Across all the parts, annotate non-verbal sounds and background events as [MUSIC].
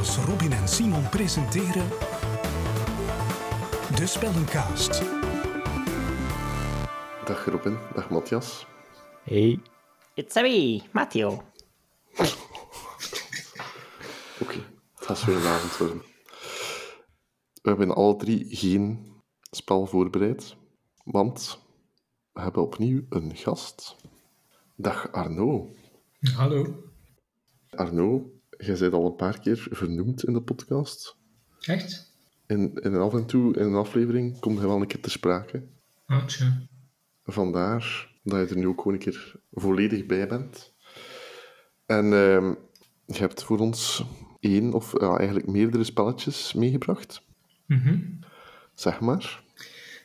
Matthias, Robin en Simon presenteren De Spellencast. Dag Robin, dag Matthias. Hey. It's a me, Matteo. Oké, het gaat weer een avond worden. We hebben alle drie geen spel voorbereid, want we hebben opnieuw een gast. Dag Arno. Hallo. Arno, jij bent al een paar keer vernoemd in de podcast. Echt? En, en af en toe in een aflevering komt hij wel een keer te sprake. Ah, tja. Vandaar dat je er nu ook gewoon een keer volledig bij bent. En ehm, je hebt voor ons één of ja, eigenlijk meerdere spelletjes meegebracht. Mhm. Zeg maar.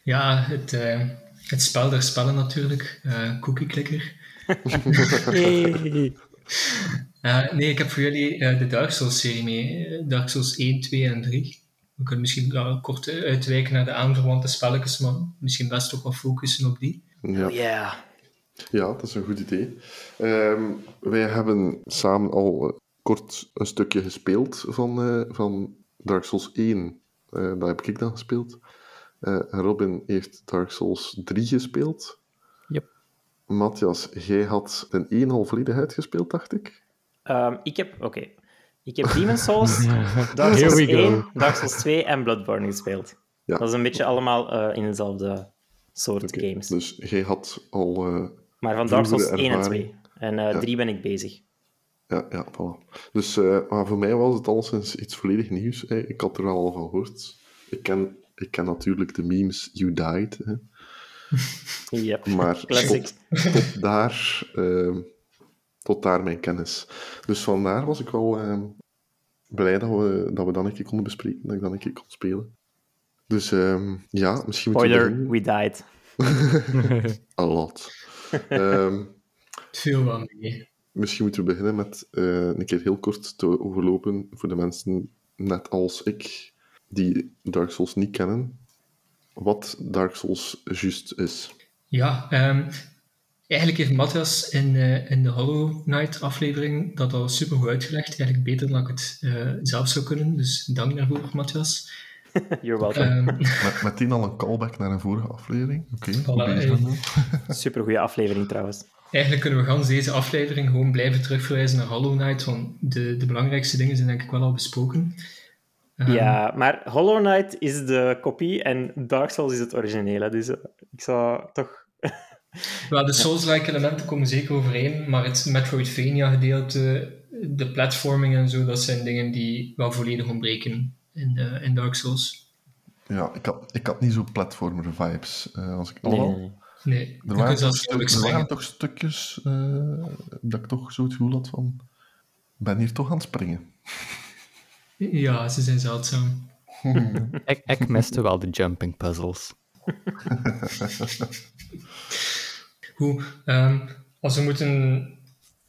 Ja, het, eh, het spel der spellen natuurlijk. eh Cookie Clicker. [LAUGHS] [LAUGHS] Hey. Eh, nee, ik heb voor jullie eh, de Dark Souls-serie mee. Eh, Dark Souls 1, 2 en 3. We kunnen misschien ja, kort uitwijken naar de aanverwante spelletjes, maar misschien best ook wat focussen op die. Ja. Oh yeah. Ja, dat is een goed idee. Ehm, wij hebben samen al kort een stukje gespeeld van, eh, van Dark Souls 1. Eh dat heb ik dan gespeeld. Eh, Robin heeft Dark Souls 3 gespeeld. Yep. Matthias, jij had de 1 al volledig uitgespeeld, dacht ik. Ehm, ik heb, oké. Ik heb Demon's Souls, [LAUGHS] Dark Souls we go. 1, Dark Souls 2 en Bloodborne gespeeld. Ja. Dat is een beetje allemaal eh, in dezelfde soort games. Dus jij had al... eh, Maar van Dark Souls vroegere 1 en ervaring. 2. En eh Ja. 3 ben ik bezig. Ja, ja, voilà. Dus eh, maar voor mij was het alleszins iets volledig nieuws. Hè. Ik had er al van gehoord. Ik ken, ik ken natuurlijk de memes You Died. Hè. [LAUGHS] Yep. Maar Classic. tot, tot, daar, ehm, tot daar mijn kennis. Dus vandaar was ik wel ehm, blij dat we, dat we dan een keer konden bespreken. Dat ik dan een keer kon spelen. Dus ehm, ja, misschien moeten we we died. [LAUGHS] A lot. Ehm, Veel mee. Misschien moeten we beginnen met eh, een keer heel kort te overlopen voor de mensen, net als ik, die Dark Souls niet kennen, wat Dark Souls juist is. Ja, ehm, eigenlijk heeft Matthias in, eh, in de Hollow Knight aflevering dat al super goed uitgelegd. Eigenlijk beter dan ik het eh, zelf zou kunnen. Dus dank daarvoor, Matthias. [LAUGHS] You're welcome. Ehm, Met, [LAUGHS] meteen al een callback naar een vorige aflevering. Oké, Voilà, eh. Arno. Super goede aflevering trouwens. Eigenlijk kunnen we gans deze aflevering gewoon blijven terugverwijzen naar Hollow Knight, want de, de belangrijkste dingen zijn denk ik wel al besproken. Ehm, Ja, maar Hollow Knight is de kopie en Dark Souls is het originele. Dus eh, ik zou toch... Wel, de Souls-like elementen komen zeker overeen, maar het Metroidvania-gedeelte, de platforming en zo, dat zijn dingen die wel volledig ontbreken in, eh, in Dark Souls. Ja, ik had, ik had niet zo platformer vibes. eh, als ik, Nee, Alhoewel, nee, Er waren, toch, er waren toch stukjes eh, dat ik toch zo het gevoel had van... Ik ben hier toch aan het springen. Ja, ze zijn zeldzaam. [LAUGHS] ik, ik miste wel de jumping puzzles. [LAUGHS] Goed, ehm, als we moeten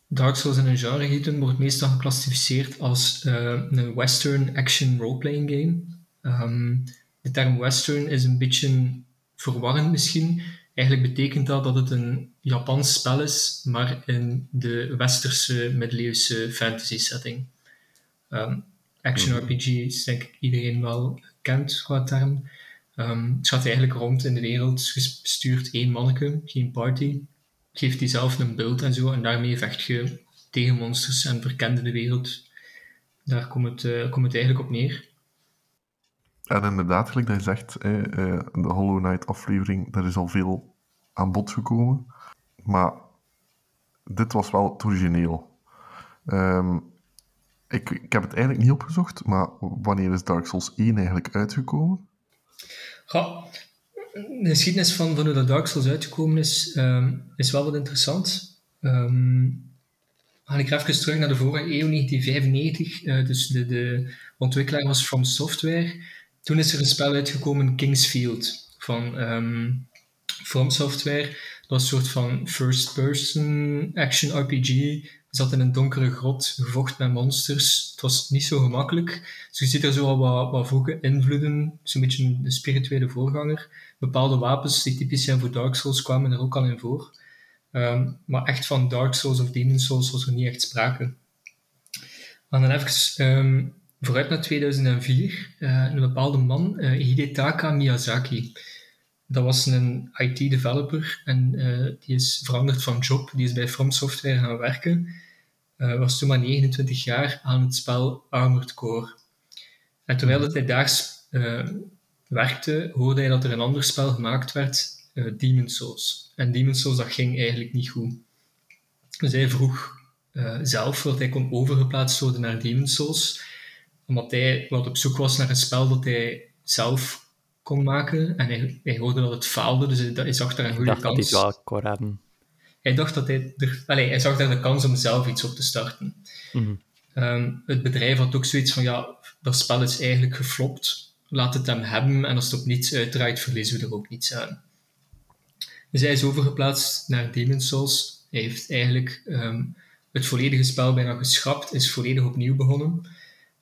Dark Souls in een genre gieten, wordt meestal geclassificeerd als eh, een western action roleplaying game. Ehm, de term western is een beetje verwarrend misschien. Eigenlijk betekent dat dat het een Japans spel is, maar in de westerse middeleeuwse fantasy setting. Ehm, action RPG is denk ik iedereen wel kent qua term. Ehm, het gaat eigenlijk rond in de wereld. Je stuurt één manneke, geen party. Geeft die zelf een beeld en zo. En daarmee vecht je tegen monsters en verkende de wereld. Daar komt het, eh, het eigenlijk op neer. En inderdaad, gelijk dat je zegt, eh, de Hollow Knight aflevering, daar is al veel aan bod gekomen. Maar dit was wel het origineel. Ehm, ik, ik heb het eigenlijk niet opgezocht, maar wanneer is Dark Souls 1 eigenlijk uitgekomen? Ja, de geschiedenis van, van hoe dat Dark Souls uitgekomen is, ehm, is wel wat interessant. Ehm ga ik even terug naar de vorige eeuw, 1995. eh, dus de, de ontwikkelaar was From Software. Toen is er een spel uitgekomen, Kingsfield, van ehm, From Software. Dat was een soort van first-person action RPG. Zat in een donkere grot, gevocht met monsters. Het was niet zo gemakkelijk. Dus je ziet er zo wat, wat vroege invloeden, zo'n beetje een spirituele voorganger. Bepaalde wapens die typisch zijn voor Dark Souls kwamen er ook al in voor. Ehm, maar echt van Dark Souls of Demon Souls was er niet echt sprake. En dan even ehm, vooruit naar 2004, eh, een bepaalde man, eh, Hidetaka Miyazaki. Dat was een IT-developer en eh, die is veranderd van job. Die is bij From Software gaan werken. Uh, was toen maar 29 jaar aan het spel Armored Core. En terwijl dat hij daar uh, werkte, hoorde hij dat er een ander spel gemaakt werd, uh, Demon's Souls. En Demon's Souls, dat ging eigenlijk niet goed. Dus hij vroeg zelf dat hij kon overgeplaatst worden naar Demon's Souls, omdat hij wat op zoek was naar een spel dat hij zelf kon maken. En hij, hij hoorde dat het faalde, dus hij, hij zag daar een goede dacht kans. Dat hij het wel kon redden. Hij dacht dat hij... Er, allez, hij zag daar de kans om zelf iets op te starten. Mhm. Um, het bedrijf had ook zoiets van, ja, dat spel is eigenlijk geflopt. Laat het hem hebben en als het op niets uitdraait, verliezen we er ook niets aan. Dus hij is overgeplaatst naar Demon's Souls. Hij heeft eigenlijk um, het volledige spel bijna geschrapt, is volledig opnieuw begonnen.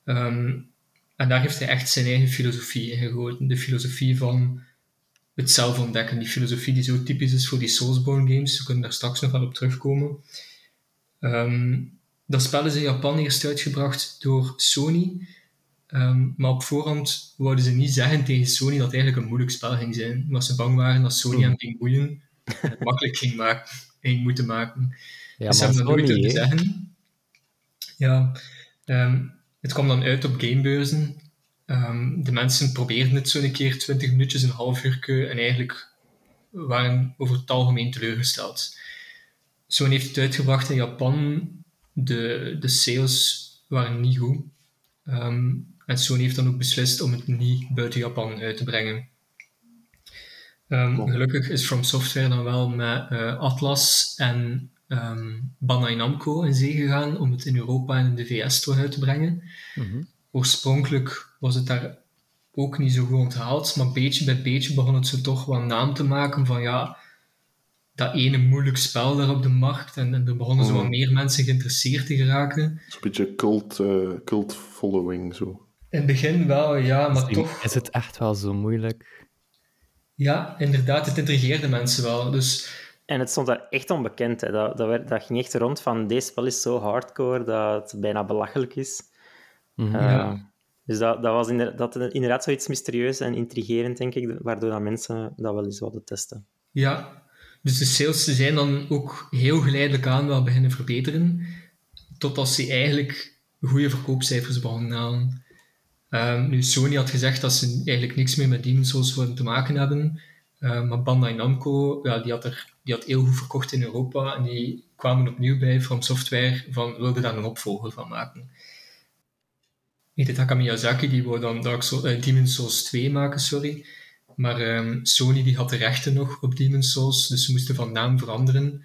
Um, en daar heeft hij echt zijn eigen filosofie in gegoten. De filosofie van het zelf ontdekken. Die filosofie die zo typisch is voor die Soulsborne games. We kunnen daar straks nog wel op terugkomen. Um, dat spel is in Japan eerst uitgebracht door Sony. Um, maar op voorhand wouden ze niet zeggen tegen Sony dat het eigenlijk een moeilijk spel ging zijn. Omdat ze bang waren dat Sony hem ging boeien en het [LAUGHS] makkelijk ging, maken, ging moeten maken. Ja, dus ze maar hebben dat nooit hè? zeggen. Ja, um, het kwam dan uit op gamebeurzen. Um, de mensen probeerden het zo een keer, 20 minuutjes, een half uur, en eigenlijk waren over het algemeen teleurgesteld. Sony heeft het uitgebracht in Japan. De, de sales waren niet goed. Um, en Sony heeft dan ook beslist om het niet buiten Japan uit te brengen. Um, Oh. Gelukkig is From Software dan wel met uh, Atlas en um, Bandai Namco in zee gegaan om het in Europa en in de VS terug uit te brengen. Mhm. Oorspronkelijk was het daar ook niet zo goed onthaald, maar beetje bij beetje begon het zo toch wat naam te maken van ja, dat ene moeilijk spel daar op de markt en, en er begonnen zo wat Mm. meer mensen geïnteresseerd te geraken. Zo'n beetje cult, eh, cult following, zo. In het begin wel, ja, maar toch... Is het echt wel zo moeilijk? Ja, inderdaad, het intrigeerde mensen wel. Dus En het stond daar echt onbekend. Hè. Dat, dat, werd, dat ging echt rond van deze spel is zo hardcore dat het bijna belachelijk is. Mhm. Eh, Ja. Dus dat, dat was inder- dat, inderdaad zoiets mysterieus en intrigerend, denk ik, waardoor dat mensen dat wel eens wilden testen. ja, dus de sales zijn dan ook heel geleidelijk aan wel beginnen verbeteren, totdat ze eigenlijk goede verkoopcijfers begonnen halen. Ehm, nu, Sony had gezegd dat ze eigenlijk niks meer met Demon's Souls te maken hebben, Ehm, maar Bandai Namco, ja, die, had er, die had heel goed verkocht in Europa en die kwamen opnieuw bij From Software van wilde daar een opvolger van maken. Hidetaka Miyazaki die wou dan Dark Souls, eh, Demon's Souls 2 maken, sorry. Maar ehm, Sony die had de rechten nog op Demon's Souls, dus ze moesten van naam veranderen.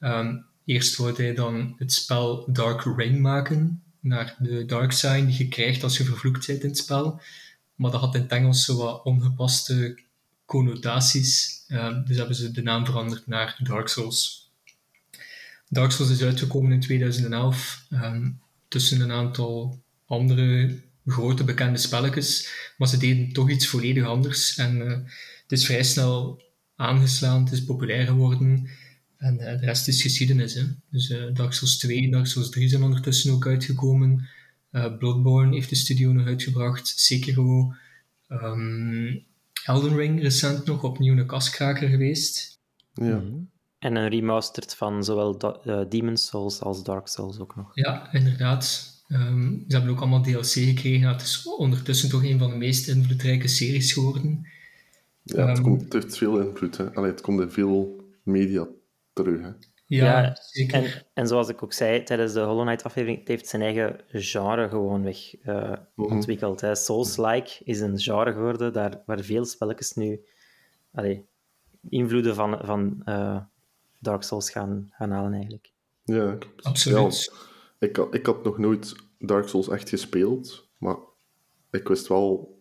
Ehm, eerst wou hij dan het spel Dark Reign maken, naar de Dark Sign die je krijgt als je vervloekt bent in het spel. Maar dat had in het Engels zo wat ongepaste connotaties, ehm, dus hebben ze de naam veranderd naar Dark Souls. Dark Souls is uitgekomen in 2011 ehm, tussen een aantal andere grote bekende spelletjes, maar ze deden toch iets volledig anders. En eh, het is vrij snel aangeslaan, het is populair geworden. En eh, de rest is geschiedenis. Hè? Dus eh, Dark Souls 2 en Dark Souls 3 zijn ondertussen ook uitgekomen. Eh, Bloodborne heeft de studio nog uitgebracht. Sekiro. ehm, Elden Ring recent nog opnieuw een kaskraker geweest. Ja. Mhm. En een remastered van zowel Da- eh, Demon's Souls als Dark Souls ook nog. Ja, inderdaad. Ehm, ze hebben ook allemaal DLC gekregen. Het is ondertussen toch een van de meest invloedrijke series geworden. Ja, het, Ehm, komt, het heeft veel invloed. Hè. Allee, het komt in veel media terug. Hè. Ja, Ja, zeker. En, en zoals ik ook zei tijdens de Hollow Knight aflevering, het heeft zijn eigen genre gewoon weg eh, Mhm. ontwikkeld. hè. Souls-like is een genre geworden daar, waar veel spelletjes nu allee, invloeden van, van eh, Dark Souls gaan, gaan halen eigenlijk. Ja, klopt. Absoluut. Ja, ik, had, ik had nog nooit Dark Souls echt gespeeld, maar ik wist wel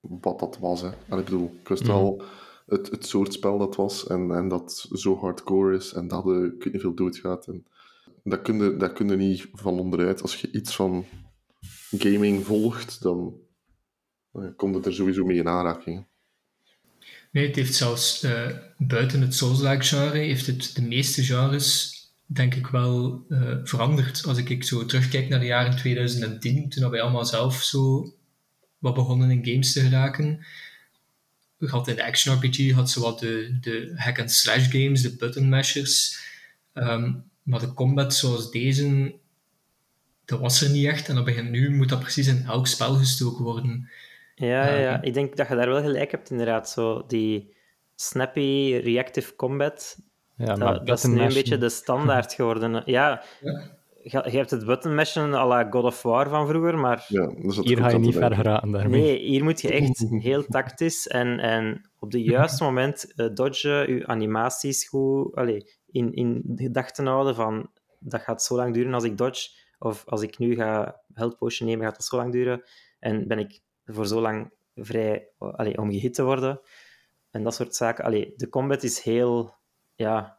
wat dat was. Hè. Allee, ik bedoel, ik wist wel het, het soort spel dat was en, en dat zo hardcore is en dat ik weet niet veel doodgaat. En dat kun, je, dat kun je niet van onderuit. Als je iets van gaming volgt, dan, dan komt het er sowieso mee in aanraking. Nee, het heeft zelfs eh, buiten het Souls-like genre, heeft het de meeste genres denk ik wel eh, veranderd. Als ik zo terugkijk naar de jaren 2010, toen wij allemaal zelf zo wat begonnen in games te geraken. We hadden in de action RPG had ze wat de, de hack-and-slash games, de button mashers. Ehm, maar de combat zoals deze, dat was er niet echt. En dat begint nu, moet dat precies in elk spel gestoken worden. Ja, Ja, ja, oké. ik denk dat je daar wel gelijk hebt, inderdaad. Zo die snappy reactive combat, Ja, dat, maar dat is nu een beetje de standaard geworden. [LAUGHS] Ja, Ja. je, je hebt het button mashen à la God of War van vroeger, maar Ja, Hier ga je niet ver geraken daarmee. nee, hier moet je echt [LAUGHS] heel tactisch en, en op de juiste moment eh, dodgen, je animaties goed allee, in, in gedachten houden van dat gaat zo lang duren als ik dodge, of als ik nu ga health potion nemen, gaat dat zo lang duren. En ben ik voor zo lang vrij allee, om gehit te worden. En dat soort zaken. Allee, de combat is heel, ja,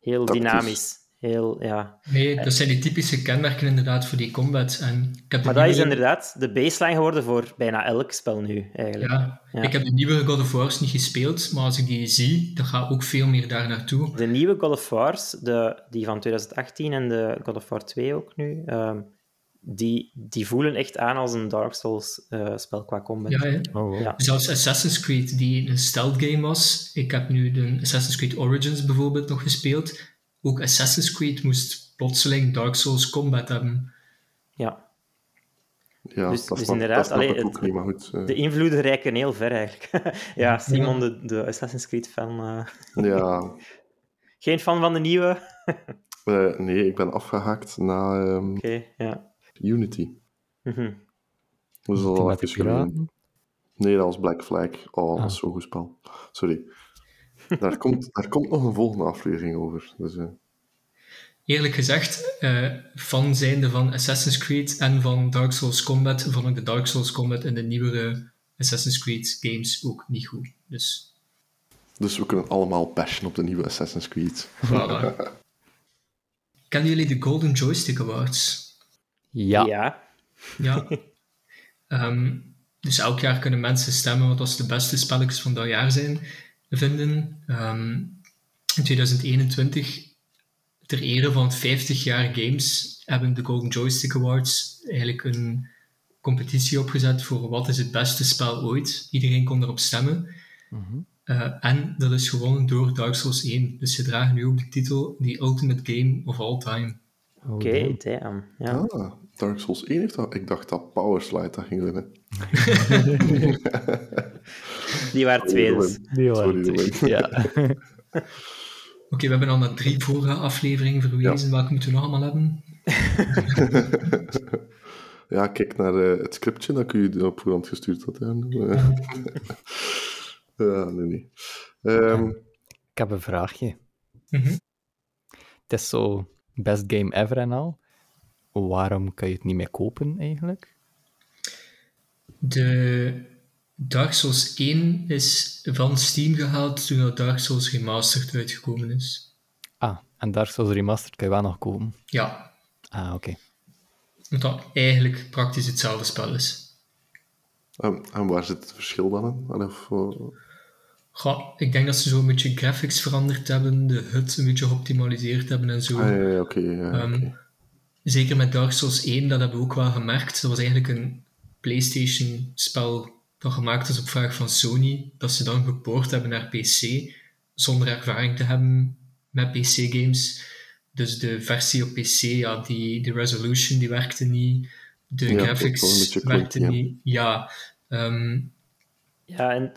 heel Tactisch. dynamisch. Heel, ja. Nee, dat zijn die typische kenmerken inderdaad voor die combat. En ik heb de Maar dat is inderdaad de baseline geworden voor bijna elk spel nu, eigenlijk. Ja, Ja. ik heb de nieuwe God of War's niet gespeeld, maar als ik die zie, dan gaat ook veel meer daar naartoe. De nieuwe God of War's, de, die van 2018 en de God of War 2 ook nu, ehm, die, die voelen echt aan als een Dark Souls eh, spel qua combat. Ja, hè. Oh, wow. Ja. Zelfs Assassin's Creed, die een stealth game was. Ik heb nu de Assassin's Creed Origins bijvoorbeeld nog gespeeld. Ook Assassin's Creed moest plotseling Dark Souls combat hebben. Ja. Ja, Dus- dat dus snap, inderdaad, dat allee, het- ook niet, maar goed. eh, De invloeden reiken heel ver, eigenlijk. [LAUGHS] ja, Simon, de, de Assassin's Creed-fan. eh, ja, [LAUGHS] geen fan van de nieuwe? Oké, [LAUGHS] eh, nee, ik ben afgehaakt na ehm, ja. Unity. Mhm. Dat is al even geleden. Nee, dat was Black Flag. Oh, dat Ah. is zo'n goed spel. Sorry. Daar [LAUGHS] komt, daar komt nog een volgende aflevering over. Dus, eh, Eerlijk gezegd, eh fan zijnde van Assassin's Creed en van Dark Souls Combat, vond ik de Dark Souls Combat in de nieuwere Assassin's Creed games ook niet goed. Dus, dus we kunnen allemaal bashen op de nieuwe Assassin's Creed. voilà. [LAUGHS] Kennen jullie de Golden Joystick Awards? Ja. ja. Ja. Ehm, dus elk jaar kunnen mensen stemmen wat als de beste spelletjes van dat jaar zijn, vinden. Ehm, in 2021, ter ere van 50 jaar games, hebben de Golden Joystick Awards eigenlijk een competitie opgezet voor wat is het beste spel ooit. Iedereen kon erop stemmen. Eh, en dat is gewonnen door Dark Souls 1. Dus ze dragen nu ook de titel The Ultimate Game of All Time. Oh, Oké, damn. damn. Ja. Ah, Dark Souls 1 heeft dat. Ik dacht dat Powerslide dat ging winnen. [LAUGHS] Die waren twee. Die waren twee. Ja. [LAUGHS] Oké, we hebben al naar drie vorige afleveringen verwezen. Welke moeten we nog allemaal hebben? [LAUGHS] Ja, kijk naar eh, het scriptje dat ik u op voorhand gestuurd had. Ja, Eh, ja nee, nee. Ehm, Ik heb een vraagje. Mhm. Het is zo best game ever en al. Waarom kan je het niet meer kopen, eigenlijk? De Dark Souls 1 is van Steam gehaald toen dat Dark Souls Remastered uitgekomen is. Ah, en Dark Souls Remastered kan je wel nog kopen. Ja, Ah, oké. omdat dat eigenlijk praktisch hetzelfde spel is. en, en waar zit het verschil dan in? Of, eh, Goh, ik denk dat ze zo een beetje graphics veranderd hebben, de HUD een beetje geoptimaliseerd hebben en zo. ah, ja, ja, Ehm. Zeker met Dark Souls 1, dat hebben we ook wel gemerkt. Dat was eigenlijk een PlayStation-spel dat gemaakt is op vraag van Sony, dat ze dan gepoord hebben naar PC, zonder ervaring te hebben met PC-games. Dus de versie op PC, ja, die, de resolution die werkte niet, de Ja, graphics werkten ja. niet. Ja, ehm, Ja, en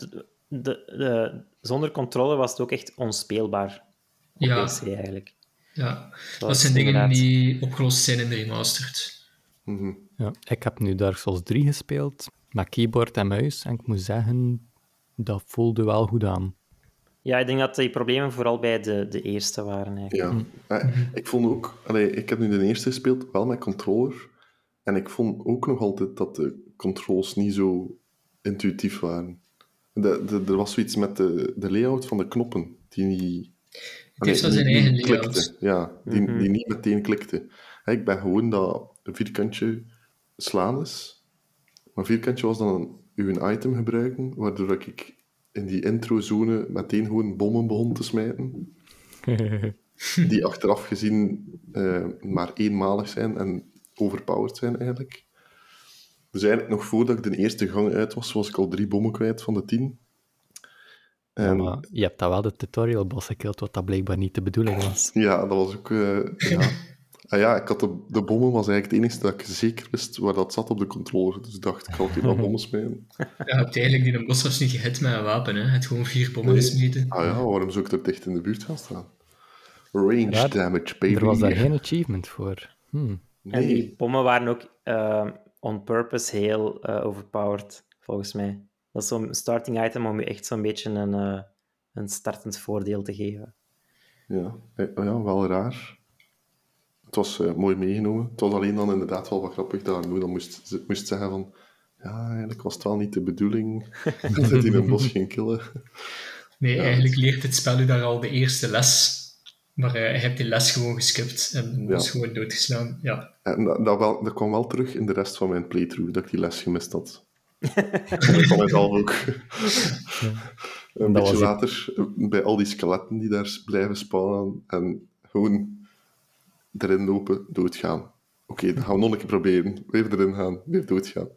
de, de, de- zonder controle was het ook echt onspeelbaar op Ja. PC eigenlijk. ja. dat zijn dingen inderdaad- die opgelost zijn in de remastered. Mhm. Ja, ik heb nu Dark Souls 3 gespeeld, met keyboard en muis, en ik moet zeggen, dat voelde wel goed aan. Ja, ik denk dat die problemen vooral bij de, de eerste waren eigenlijk. Ja. Eh, Ik vond ook... Allee, ik heb nu de eerste gespeeld, wel met controller. En ik vond ook nog altijd dat de controls niet zo intuïtief waren. De, de, er was zoiets met de, de layout van de knoppen, die niet... heeft wel die- zijn die eigen layout. klikte. Ja, die, die niet meteen klikte. Hè, ik ben gewoon dat vierkantje slaan is. Maar vierkantje was dan uw item gebruiken, waardoor ik in die introzone meteen gewoon bommen begon te smijten. [LAUGHS] die achteraf gezien eh, maar eenmalig zijn en overpowered zijn eigenlijk. Dus eigenlijk nog voordat ik de eerste gang uit was, was ik al drie bommen kwijt van de tien. En, Maar je hebt dat wel de tutorial boss gekild, wat dat blijkbaar niet de bedoeling was. Ja, dat was ook... eh, ja. [LAUGHS] Ah ja, ik had de, de bommen was eigenlijk het enige dat ik zeker wist waar dat zat op de controller. Dus ik dacht, ik ga hier wel [LAUGHS] bommen smijten. Ja, je hebt eigenlijk die bos was niet gehit met een wapen, hè. Het gewoon vier bommen Nee. gesmeten. Ah ja, waarom zou ik er dicht in de buurt gaan staan? Range Raar. damage, baby. Er was daar geen achievement voor. Hm. En die Nee. bommen waren ook eh, on purpose heel eh, overpowered, volgens mij. Dat is zo'n starting item om je echt zo'n beetje een, eh, een startend voordeel te geven. Ja, eh, ja, wel raar. Het was eh, mooi meegenomen. Het was alleen dan inderdaad wel wat grappig dat Arno dan moest, moest zeggen van ja, eigenlijk was het wel niet de bedoeling [LAUGHS] dat hij in een bos ging killen. Nee, Ja, eigenlijk leert het spel u daar al de eerste les. Maar eh, je hebt die les gewoon geskipt en was Ja. gewoon doodgeslaan. Ja. En dat, dat, wel, dat kwam wel terug in de rest van mijn playthrough, dat ik die les gemist had. [LAUGHS] van mezelf ook. Een Dat beetje was het. later, eh, bij al die skeletten die daar blijven spawnen, en gewoon erin lopen, doodgaan. Oké, dan gaan we nog een keer proberen. Weer erin gaan, weer doodgaan.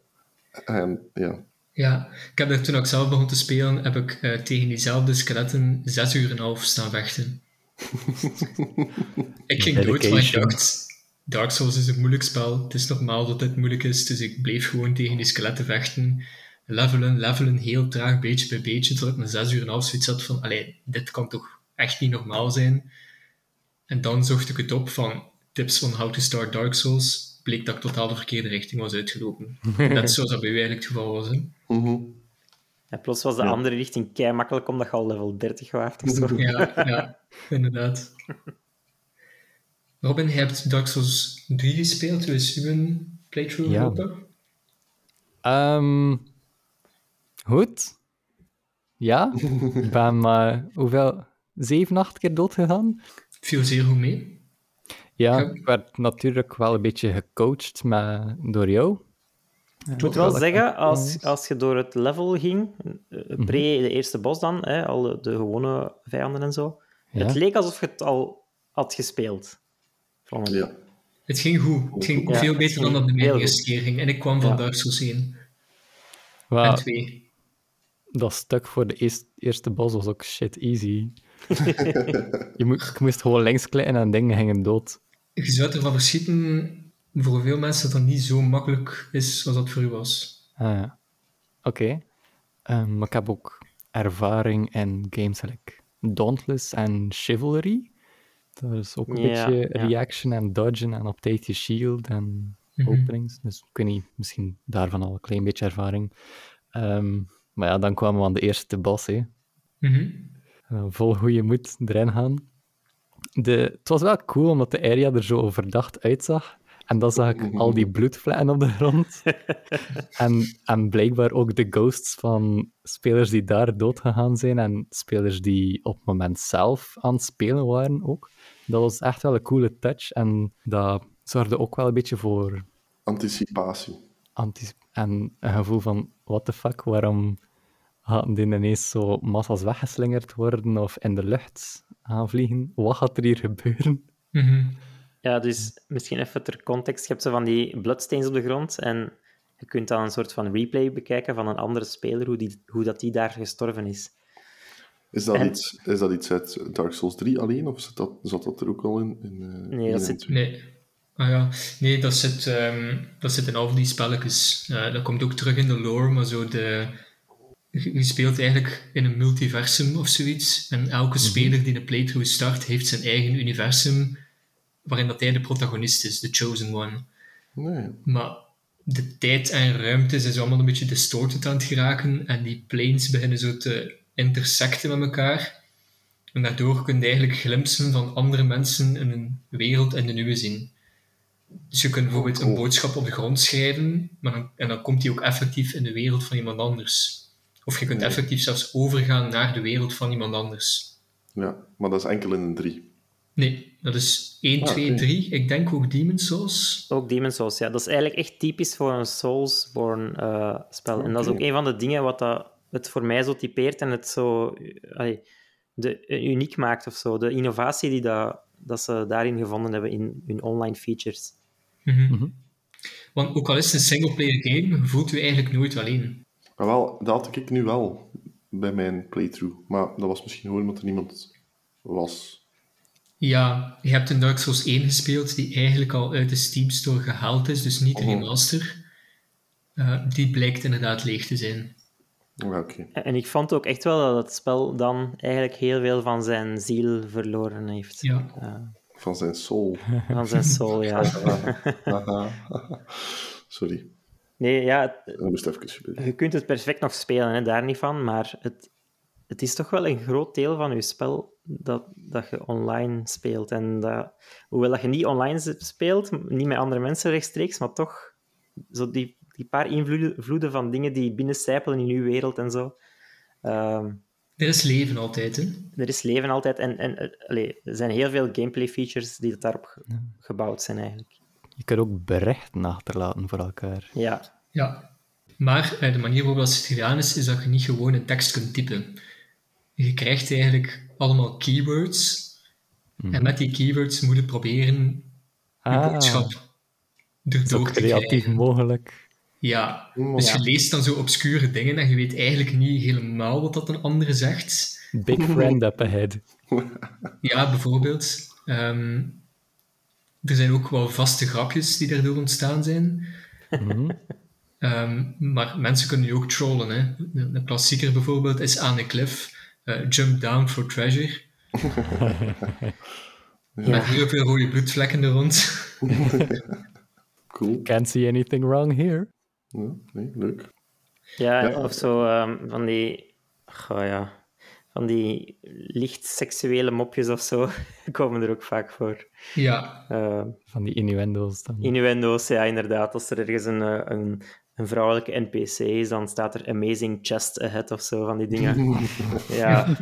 En ja, ja, ik heb er toen ik zelf begon te spelen, heb ik eh, tegen diezelfde skeletten zes uur en een half staan vechten. Ik ging dood, ik Dedication. dacht, Dark Souls is een moeilijk spel. Het is normaal dat dit moeilijk is, dus ik bleef gewoon tegen die skeletten vechten. Levelen, levelen, heel traag, beetje bij beetje, tot ik na zes uur en een half zoiets had van, allee, dit kan toch echt niet normaal zijn. En dan zocht ik het op van tips on how to start Dark Souls. Bleek dat ik totaal de verkeerde richting was uitgelopen. [LAUGHS] Net zoals dat bij u eigenlijk het geval was. Hè? mhm. En plots was de Ja. andere richting kei makkelijk omdat je al level 30 waard of zo. Ja, ja, inderdaad. Robin, je hebt Dark Souls 3 gespeeld. Is uw playthrough Ja. gelopen? Ehm, goed. Ja, [LAUGHS] ik ben maar hoeveel? Zeven, acht keer dood gegaan. Viel zeer goed mee. Ja, Ja. ik werd natuurlijk wel een beetje gecoacht met, door jou. Ik moet wel zeggen, als, als je door het level ging, eh, pre de eerste bos dan, hè, al de, de gewone vijanden en zo, Ja. het leek alsof je het al had gespeeld. Vond ja. Het ging goed. Het ging Ja, veel beter dan dat de mijn eerste keer ging. En ik kwam van Ja. Dark Souls 1 en Wel, 2. dat stuk voor de eerst- eerste bos was ook shit easy. [LAUGHS] je moest gewoon links klikken en dingen gingen dood. Je zou ervan verschieten voor veel mensen dat dat niet zo makkelijk is zoals dat voor u was. Ah, ja. Oké. Ehm, maar ik heb ook ervaring in games like Dauntless en Chivalry. Dat is ook een Ja, beetje ja. reaction en dodgen en op tijd je shield en Mhm. openings. Dus ik weet niet, misschien daarvan al een klein beetje ervaring. Ehm, maar ja, dan kwamen we aan de eerste boss, hè. Mhm. Uh, vol goede moed erin gaan. De, het was wel cool omdat de area er zo verdacht uitzag. En dan zag ik al die bloedvlekken op de grond. [LAUGHS] en, en blijkbaar ook de ghosts van spelers die daar dood gegaan zijn en spelers die op het moment zelf aan het spelen waren ook. Dat was echt wel een coole touch en dat zorgde ook wel een beetje voor Anticipatie. anti en een gevoel van, what the fuck, waarom hadden die ineens zo massas weggeslingerd worden of in de lucht gaan vliegen? Wat gaat er hier gebeuren? Mhm. Ja, dus misschien even ter context. Je hebt zo van die bloodstains op de grond en je kunt dan een soort van replay bekijken van een andere speler, hoe, die, hoe dat die daar gestorven is. Is dat, En- iets, is dat iets uit Dark Souls 3 alleen, of zat dat, zat dat er ook al in? in eh, Nee, dat zit-? Nee. Ah ja, nee, dat zit, ehm, dat zit in al die spelletjes. Eh, dat komt ook terug in de lore, maar zo de... Je je speelt eigenlijk in een multiversum of zoiets. En elke speler die een playthrough start, heeft zijn eigen universum waarin dat hij de protagonist is, de chosen one. Nee. Maar de tijd en ruimte zijn zo allemaal een beetje distorted aan het geraken en die planes beginnen zo te intersecten met elkaar. En daardoor kun je eigenlijk glimpsen van andere mensen in een wereld en de nieuwe zien. Dus je kunt bijvoorbeeld een cool. boodschap op de grond schrijven, maar dan, en dan komt die ook effectief in de wereld van iemand anders. Of je kunt Nee. effectief zelfs overgaan naar de wereld van iemand anders. Ja, maar dat is enkel in een 3. Nee, dat is 1, Ah, 2, oké. 3. Ik denk ook Demon's Souls. Ook Demon's Souls, ja. Dat is eigenlijk echt typisch voor een Soulsborne eh spel. En dat is ook een van de dingen wat dat het voor mij zo typeert en het zo allee, de, uniek maakt of zo. De innovatie die dat dat ze daarin gevonden hebben in hun online features. Mhm. Want ook al is het een singleplayer game, voelt u eigenlijk nooit alleen. Maar wel, dat had ik nu wel bij mijn playthrough. Maar dat was misschien gewoon omdat er niemand was. Ja, je hebt een Dark Souls 1 gespeeld die eigenlijk al uit de Steam Store gehaald is, dus niet de Oh. remaster. Eh, die blijkt inderdaad leeg te zijn. Oké. En ik vond ook echt wel dat het spel dan eigenlijk heel veel van zijn ziel verloren heeft. Ja. Eh, Van zijn soul. van zijn soul, ja. [LAUGHS] Haha. Sorry, Nee, ja, het- dat moest even gebeuren. je kunt het perfect nog spelen, hè, daar niet van, maar het, het is toch wel een groot deel van je spel dat, dat je online speelt. En dat, hoewel dat je niet online speelt, niet met andere mensen rechtstreeks, maar toch zo die, die paar invloeden vloeden van dingen die binnencijpelen in je wereld en zo. Ehm, Er is leven altijd, hè? er is leven altijd. En, en eh, allee, er zijn heel veel gameplay features die daarop ge- gebouwd zijn, eigenlijk. Je kunt ook berichten achterlaten voor elkaar. Ja, Ja. Maar eh, de manier waarop dat het gedaan is, is dat je niet gewoon een tekst kunt typen. Je krijgt eigenlijk allemaal keywords. En met die keywords moet je proberen je Ah, boodschap erdoor te creatief krijgen. mogelijk. Ja, dus je leest dan zo obscure dingen en je weet eigenlijk niet helemaal wat dat een andere zegt. Big [LAUGHS] friend up ahead. Ja, bijvoorbeeld. ehm, er zijn ook wel vaste grapjes die daardoor ontstaan zijn. Mhm. Ehm, maar mensen kunnen je ook trollen. Hè. Een een klassieker bijvoorbeeld is aan een cliff. Eh, jump down for treasure. [LAUGHS] Met heel veel rode bloedvlekken er rond. [LAUGHS] Cool. Can't see anything wrong here. Ja, nee, leuk. Ja, Ja. of zo ehm, van die... Goh, ja. Van die licht seksuele mopjes of zo [LAUGHS] komen er ook vaak voor. ja, Eh, Van die innuendo's dan. innuendo's, ja, inderdaad. Als er ergens een, eh, een, een vrouwelijke NPC is, dan staat er amazing chest ahead of zo, van die dingen. [LAUGHS] ja.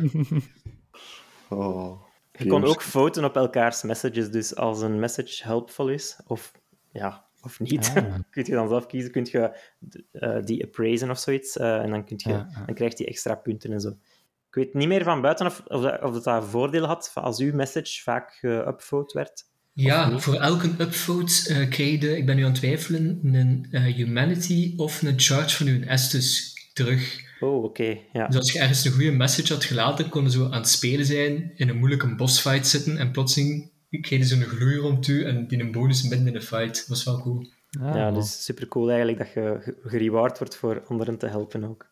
Oh, Je kon ook foten op elkaars messages, dus als een message helpful is, of, ja, of niet, Ah. [LAUGHS] kun je dan zelf kiezen. Kun je eh, die appraisen of zoiets, eh, en dan, kun je, Ja, ja. dan krijgt hij extra punten en zo. Ik weet niet meer van buiten of, of, dat, of dat, dat voordeel had als uw message vaak geüpvote werd. Ja voor elke upvote eh krijg je, ik ben nu aan het twijfelen, een eh, humanity of een charge van uw Estus terug. Oh, oké, ja. Dus als je ergens een goede message had gelaten, kon je zo aan het spelen zijn, in een moeilijke bossfight zitten en plotseling kreeg je zo'n gloei rond u en die een bonus midden in de fight. Dat was wel cool. Ah, ja, dus super cool eigenlijk dat je ge- gereward wordt voor anderen te helpen ook.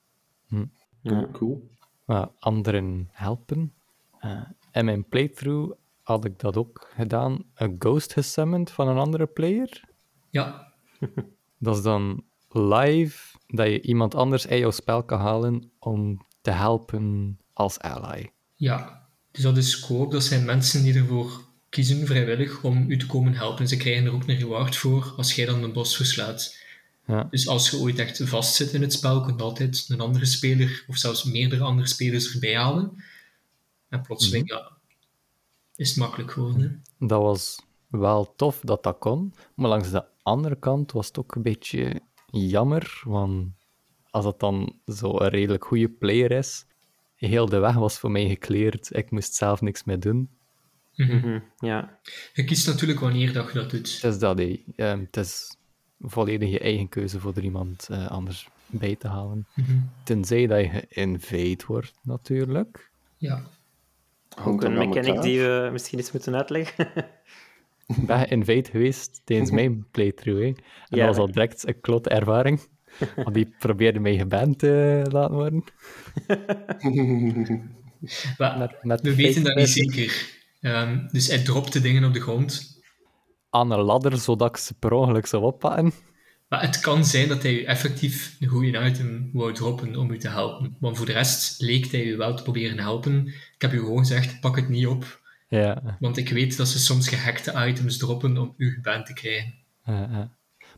Hm. Ja. Cool. Maar anderen helpen. Eh, in mijn playthrough had ik dat ook gedaan. Een ghost gesummoned van een andere player. Ja, [LAUGHS] Dat is dan live dat je iemand anders uit jouw spel kan halen om te helpen als ally. ja. Dus dat is co-op. Dat zijn mensen die ervoor kiezen, vrijwillig, om u te komen helpen. Ze krijgen er ook een reward voor als jij dan de boss verslaat. Ja. Dus als je ooit echt vastzit in het spel, kun je altijd een andere speler, of zelfs meerdere andere spelers erbij halen. En plotseling, ja, is het makkelijk geworden. hè. Dat was wel tof dat dat kon. Maar langs de andere kant was het ook een beetje jammer. Want als het dan zo een redelijk goede player is, heel de weg was voor mij gekleerd. Ik moest zelf niks meer doen. Mhm, ja. Je kiest natuurlijk wanneer dat je dat doet. Het is dat, hé. Ehm, het is volledig je eigen keuze voor er iemand eh, anders bij te halen. Mhm. Tenzij dat je geïnvade wordt, natuurlijk. Ja. Ook een mechanic die we misschien eens moeten uitleggen. Ik ben geïnvade geweest tijdens mijn playthrough. Hè. En Ja, dat was al direct een klote ervaring. Want die probeerde mij geband te laten worden. [LAUGHS] Maar Met, met we weten dat niet zeker. Ehm, dus hij dropte dingen op de grond. Aan een ladder, zodat ik ze per ongeluk zou oppakken. Maar het kan zijn dat hij u effectief een goede item wou droppen om u te helpen. Want voor de rest leek hij u wel te proberen helpen. Ik heb u gewoon gezegd, pak het niet op. Ja, Want ik weet dat ze soms gehackte items droppen om u geband te krijgen.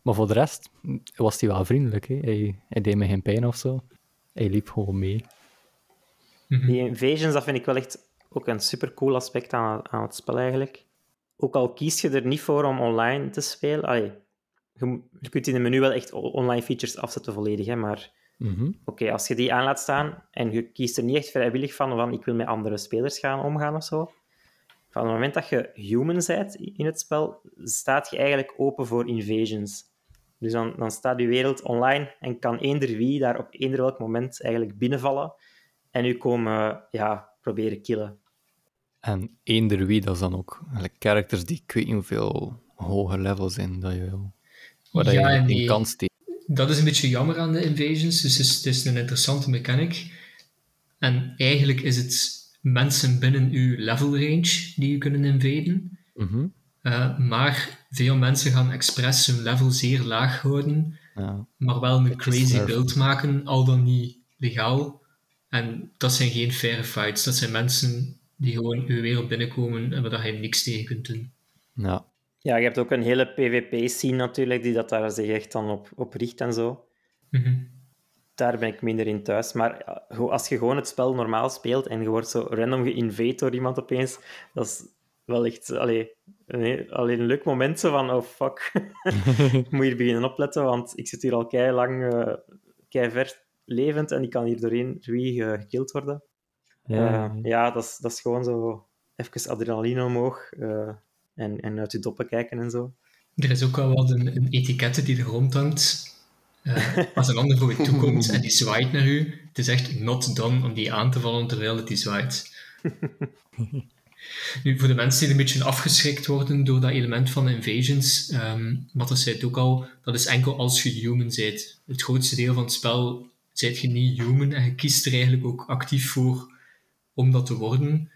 Maar voor de rest was hij wel vriendelijk. Hè. Hij, hij deed me geen pijn of zo. Hij liep gewoon mee. Die invasions, dat vind ik wel echt ook een super cool aspect aan, aan het spel eigenlijk. Ook al kies je er niet voor om online te spelen. allee, je, kunt in het menu wel echt online features afzetten volledig, hè, maar Mhm. oké, als je die aan laat staan en je kiest er niet echt vrijwillig van, van ik wil met andere spelers gaan omgaan of zo, van het moment dat je human bent in het spel, staat je eigenlijk open voor invasions. Dus dan, dan staat je wereld online en kan eender wie daar op eender welk moment eigenlijk binnenvallen en u komen ja, proberen killen. En eender wie, dat is dan ook eigenlijk characters die ik weet niet hoeveel hoge levels zijn dat je wil. Waar Ja, je en in die- kan steken. Dat is een beetje jammer aan de invasions. Dus het is, het is een interessante mechanic. En eigenlijk is het mensen binnen uw level range die je kunnen invaden. Mhm. Eh, maar veel mensen gaan expres hun level zeer laag houden, Ja. maar wel een crazy build maken, al dan niet legaal. En dat zijn geen faire fights. Dat zijn mensen die gewoon uw wereld binnenkomen en waar je niks tegen kunt doen. ja. Ja, je hebt ook een hele PvP-scene natuurlijk, die dat daar zich echt dan op, op richt en zo. Mhm. Daar ben ik minder in thuis. Maar als je gewoon het spel normaal speelt en je wordt zo random geïnvade door iemand opeens, dat is wel echt allee, een, heel- allee, een leuk moment zo van, oh fuck, [LAUGHS] ik moet hier beginnen opletten, want ik zit hier al kei lang, eh kei ver levend en ik kan hier doorheen wie eh, gekild worden. Ja. Eh, ja, dat is, dat is gewoon zo even adrenaline omhoog eh, en, en uit je doppen kijken en zo. Er is ook wel wat een, een etikette die er rondhangt. Eh, als een ander voor je toekomt en die zwaait naar u, het is echt not done om die aan te vallen terwijl het die zwaait. [LAUGHS] Nu, voor de mensen die een beetje afgeschrikt worden door dat element van invasions, ehm Matta zei het ook al, dat is enkel als je human bent. Het grootste deel van het spel zijt je niet human en je kiest er eigenlijk ook actief voor om dat te worden.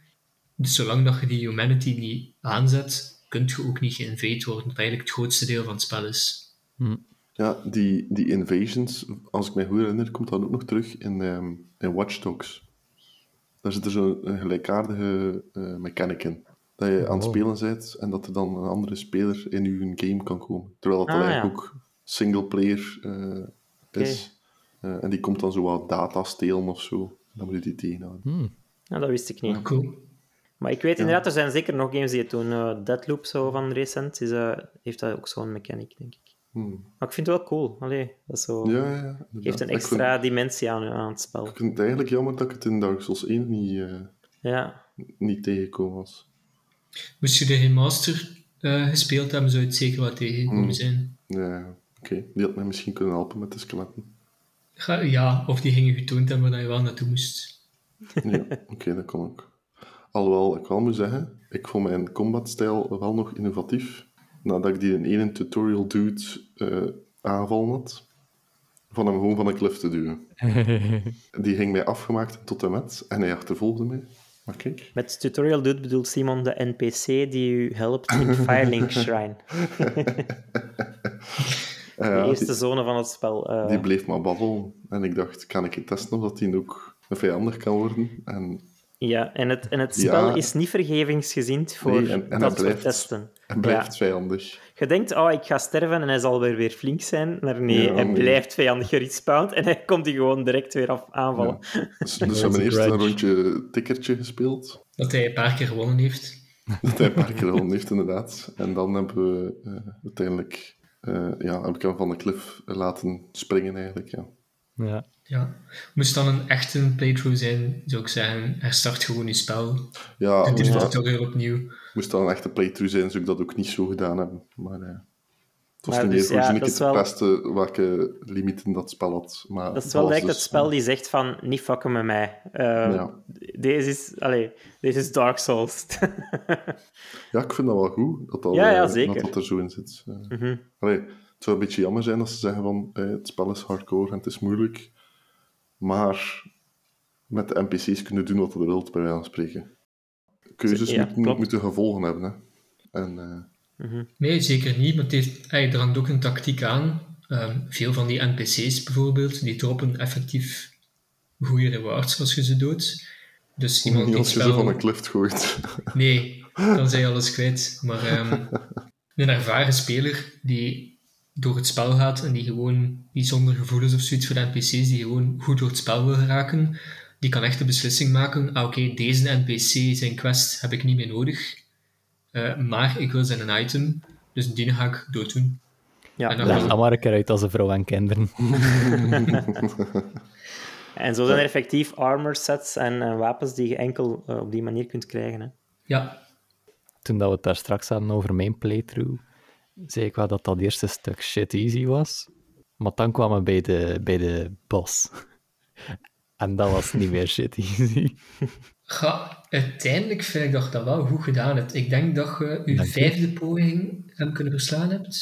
Dus zolang dat je die humanity niet aanzet, kunt je ook niet geïnvade worden, wat eigenlijk het grootste deel van het spel is. Ja, die, die invasions, als ik me goed herinner, komt dat ook nog terug in, ehm in Watch Dogs. Daar zit er zo'n een gelijkaardige eh, mechanic in. Dat je aan het Oh. spelen bent en dat er dan een andere speler in je game kan komen. Terwijl dat Ah, eigenlijk ja. ook singleplayer eh is. Eh, en die komt dan zo wat data stelen of zo. Dan moet je die tegenhouden. Hm. Ja, dat wist ik niet. Cool. Maar ik weet inderdaad, er zijn zeker nog games die het doen. Eh, Deadloop zo van recent is, eh, heeft dat ook zo'n mechanic, denk ik. Hmm. Maar ik vind het wel cool. Allee, dat is zo... Ja, ja, geeft een extra vind, dimensie aan, aan het spel. ik vind het eigenlijk jammer dat ik het in Dark Souls 1 niet, eh, Ja. niet tegengekomen was. Moest je de remaster eh, gespeeld hebben, zou je het zeker wat tegengekomen Hmm. zijn. Ja, oké. Die had mij misschien kunnen helpen met de skeletten. Ga- Ja, of die gingen getoond hebben waar je wel naartoe moest. Ja, oké, dat kan ook. Alhoewel, ik wel moet zeggen, ik vond mijn combatstijl wel nog innovatief. Nadat ik die in ene tutorial dude eh aangevallen had, van hem gewoon van een klif te duwen. [LAUGHS] Die ging mij afgemaakt tot en met, en hij achtervolgde mij. Maar kijk, Met tutorial doet bedoelt Simon de NPC die u helpt in [LAUGHS] Firelink Shrine. eh, [LAUGHS] De eerste die, zone van het spel. eh. die bleef maar babbelen. En ik dacht, kan ik het testen of dat die ook vijandig kan worden? En Ja, en het, en het Ja. spel is niet vergevingsgezind voor Nee, en- en dat blijft- soort testen. hij blijft vijandig. Je denkt, oh, ik ga sterven en hij zal weer, weer flink zijn. Maar nee, Ja, hij nee. blijft vijandig gerespawnd en hij komt die gewoon direct weer af, aanvallen. Dus, dus [LAUGHS] we hebben eerst een rondje tikkertje gespeeld. Dat hij een paar keer gewonnen heeft. [LAUGHS] Dat hij een paar keer gewonnen heeft, inderdaad. En dan hebben we eh, uiteindelijk... eh, ja, heb ik hem van de klif laten springen, eigenlijk, ja. Ja. Ja. Moest dan een echte playthrough zijn, zou ik zeggen, herstart gewoon je spel. Ja, Doe die moest dat, tutorial opnieuw. moest dat een echte playthrough zijn, zou ik dat ook niet zo gedaan hebben. Maar eh, het was Maar niet dus, meer ja, het wel- testen welke limieten dat spel had. Maar Dat is wel direct dus- het spel die zegt van, niet fucken met mij. Eh, Ja. Deze is, allee, deze is Dark Souls. Ja, ik vind dat wel goed, dat dat, Ja, ja, eh, zeker. dat, dat er zo in zit. Eh, Mhm. allee, het zou een beetje jammer zijn als ze zeggen van eh, het spel is hardcore en het is moeilijk, maar met de NPC's kunnen doen wat je wilt, bij wijze van spreken. Keuzes Ja, moeten, moeten gevolgen hebben. Hè. En, eh, Nee, zeker niet, maar het heeft, er hangt ook een tactiek aan. Ehm, veel van die NPC's bijvoorbeeld, die droppen effectief goede rewards als je ze doodt. Dus iemand niet die als je ze van een klift gooit. Nee, dan zijn je alles kwijt. Maar ehm, [LAUGHS] een ervaren speler die door het spel gaat en die gewoon die zonder gevoelens of zoiets voor de NPC's, die gewoon goed door het spel wil geraken, die kan echt de beslissing maken, ah, oké, deze NPC, zijn quest, heb ik niet meer nodig, Eh, maar ik wil zijn een item, dus die ga ik dooddoen. Ja, En dan Leg dat maar een keer uit als een vrouw en kinderen. [LAUGHS] En zo zijn er effectief armor sets en, en wapens die je enkel eh, op die manier kunt krijgen. Hè. Ja, toen dat we het daar straks hadden over mijn playthrough, zei ik wel dat dat eerste stuk shit easy was. Maar dan kwamen we bij de, bij de boss. [LAUGHS] En dat was niet meer shit easy. [LAUGHS] Ga, uiteindelijk vind ik dat je dat wel goed gedaan hebt. Ik denk dat je je Dank je. vijfde poging hem kunnen verslaan hebt.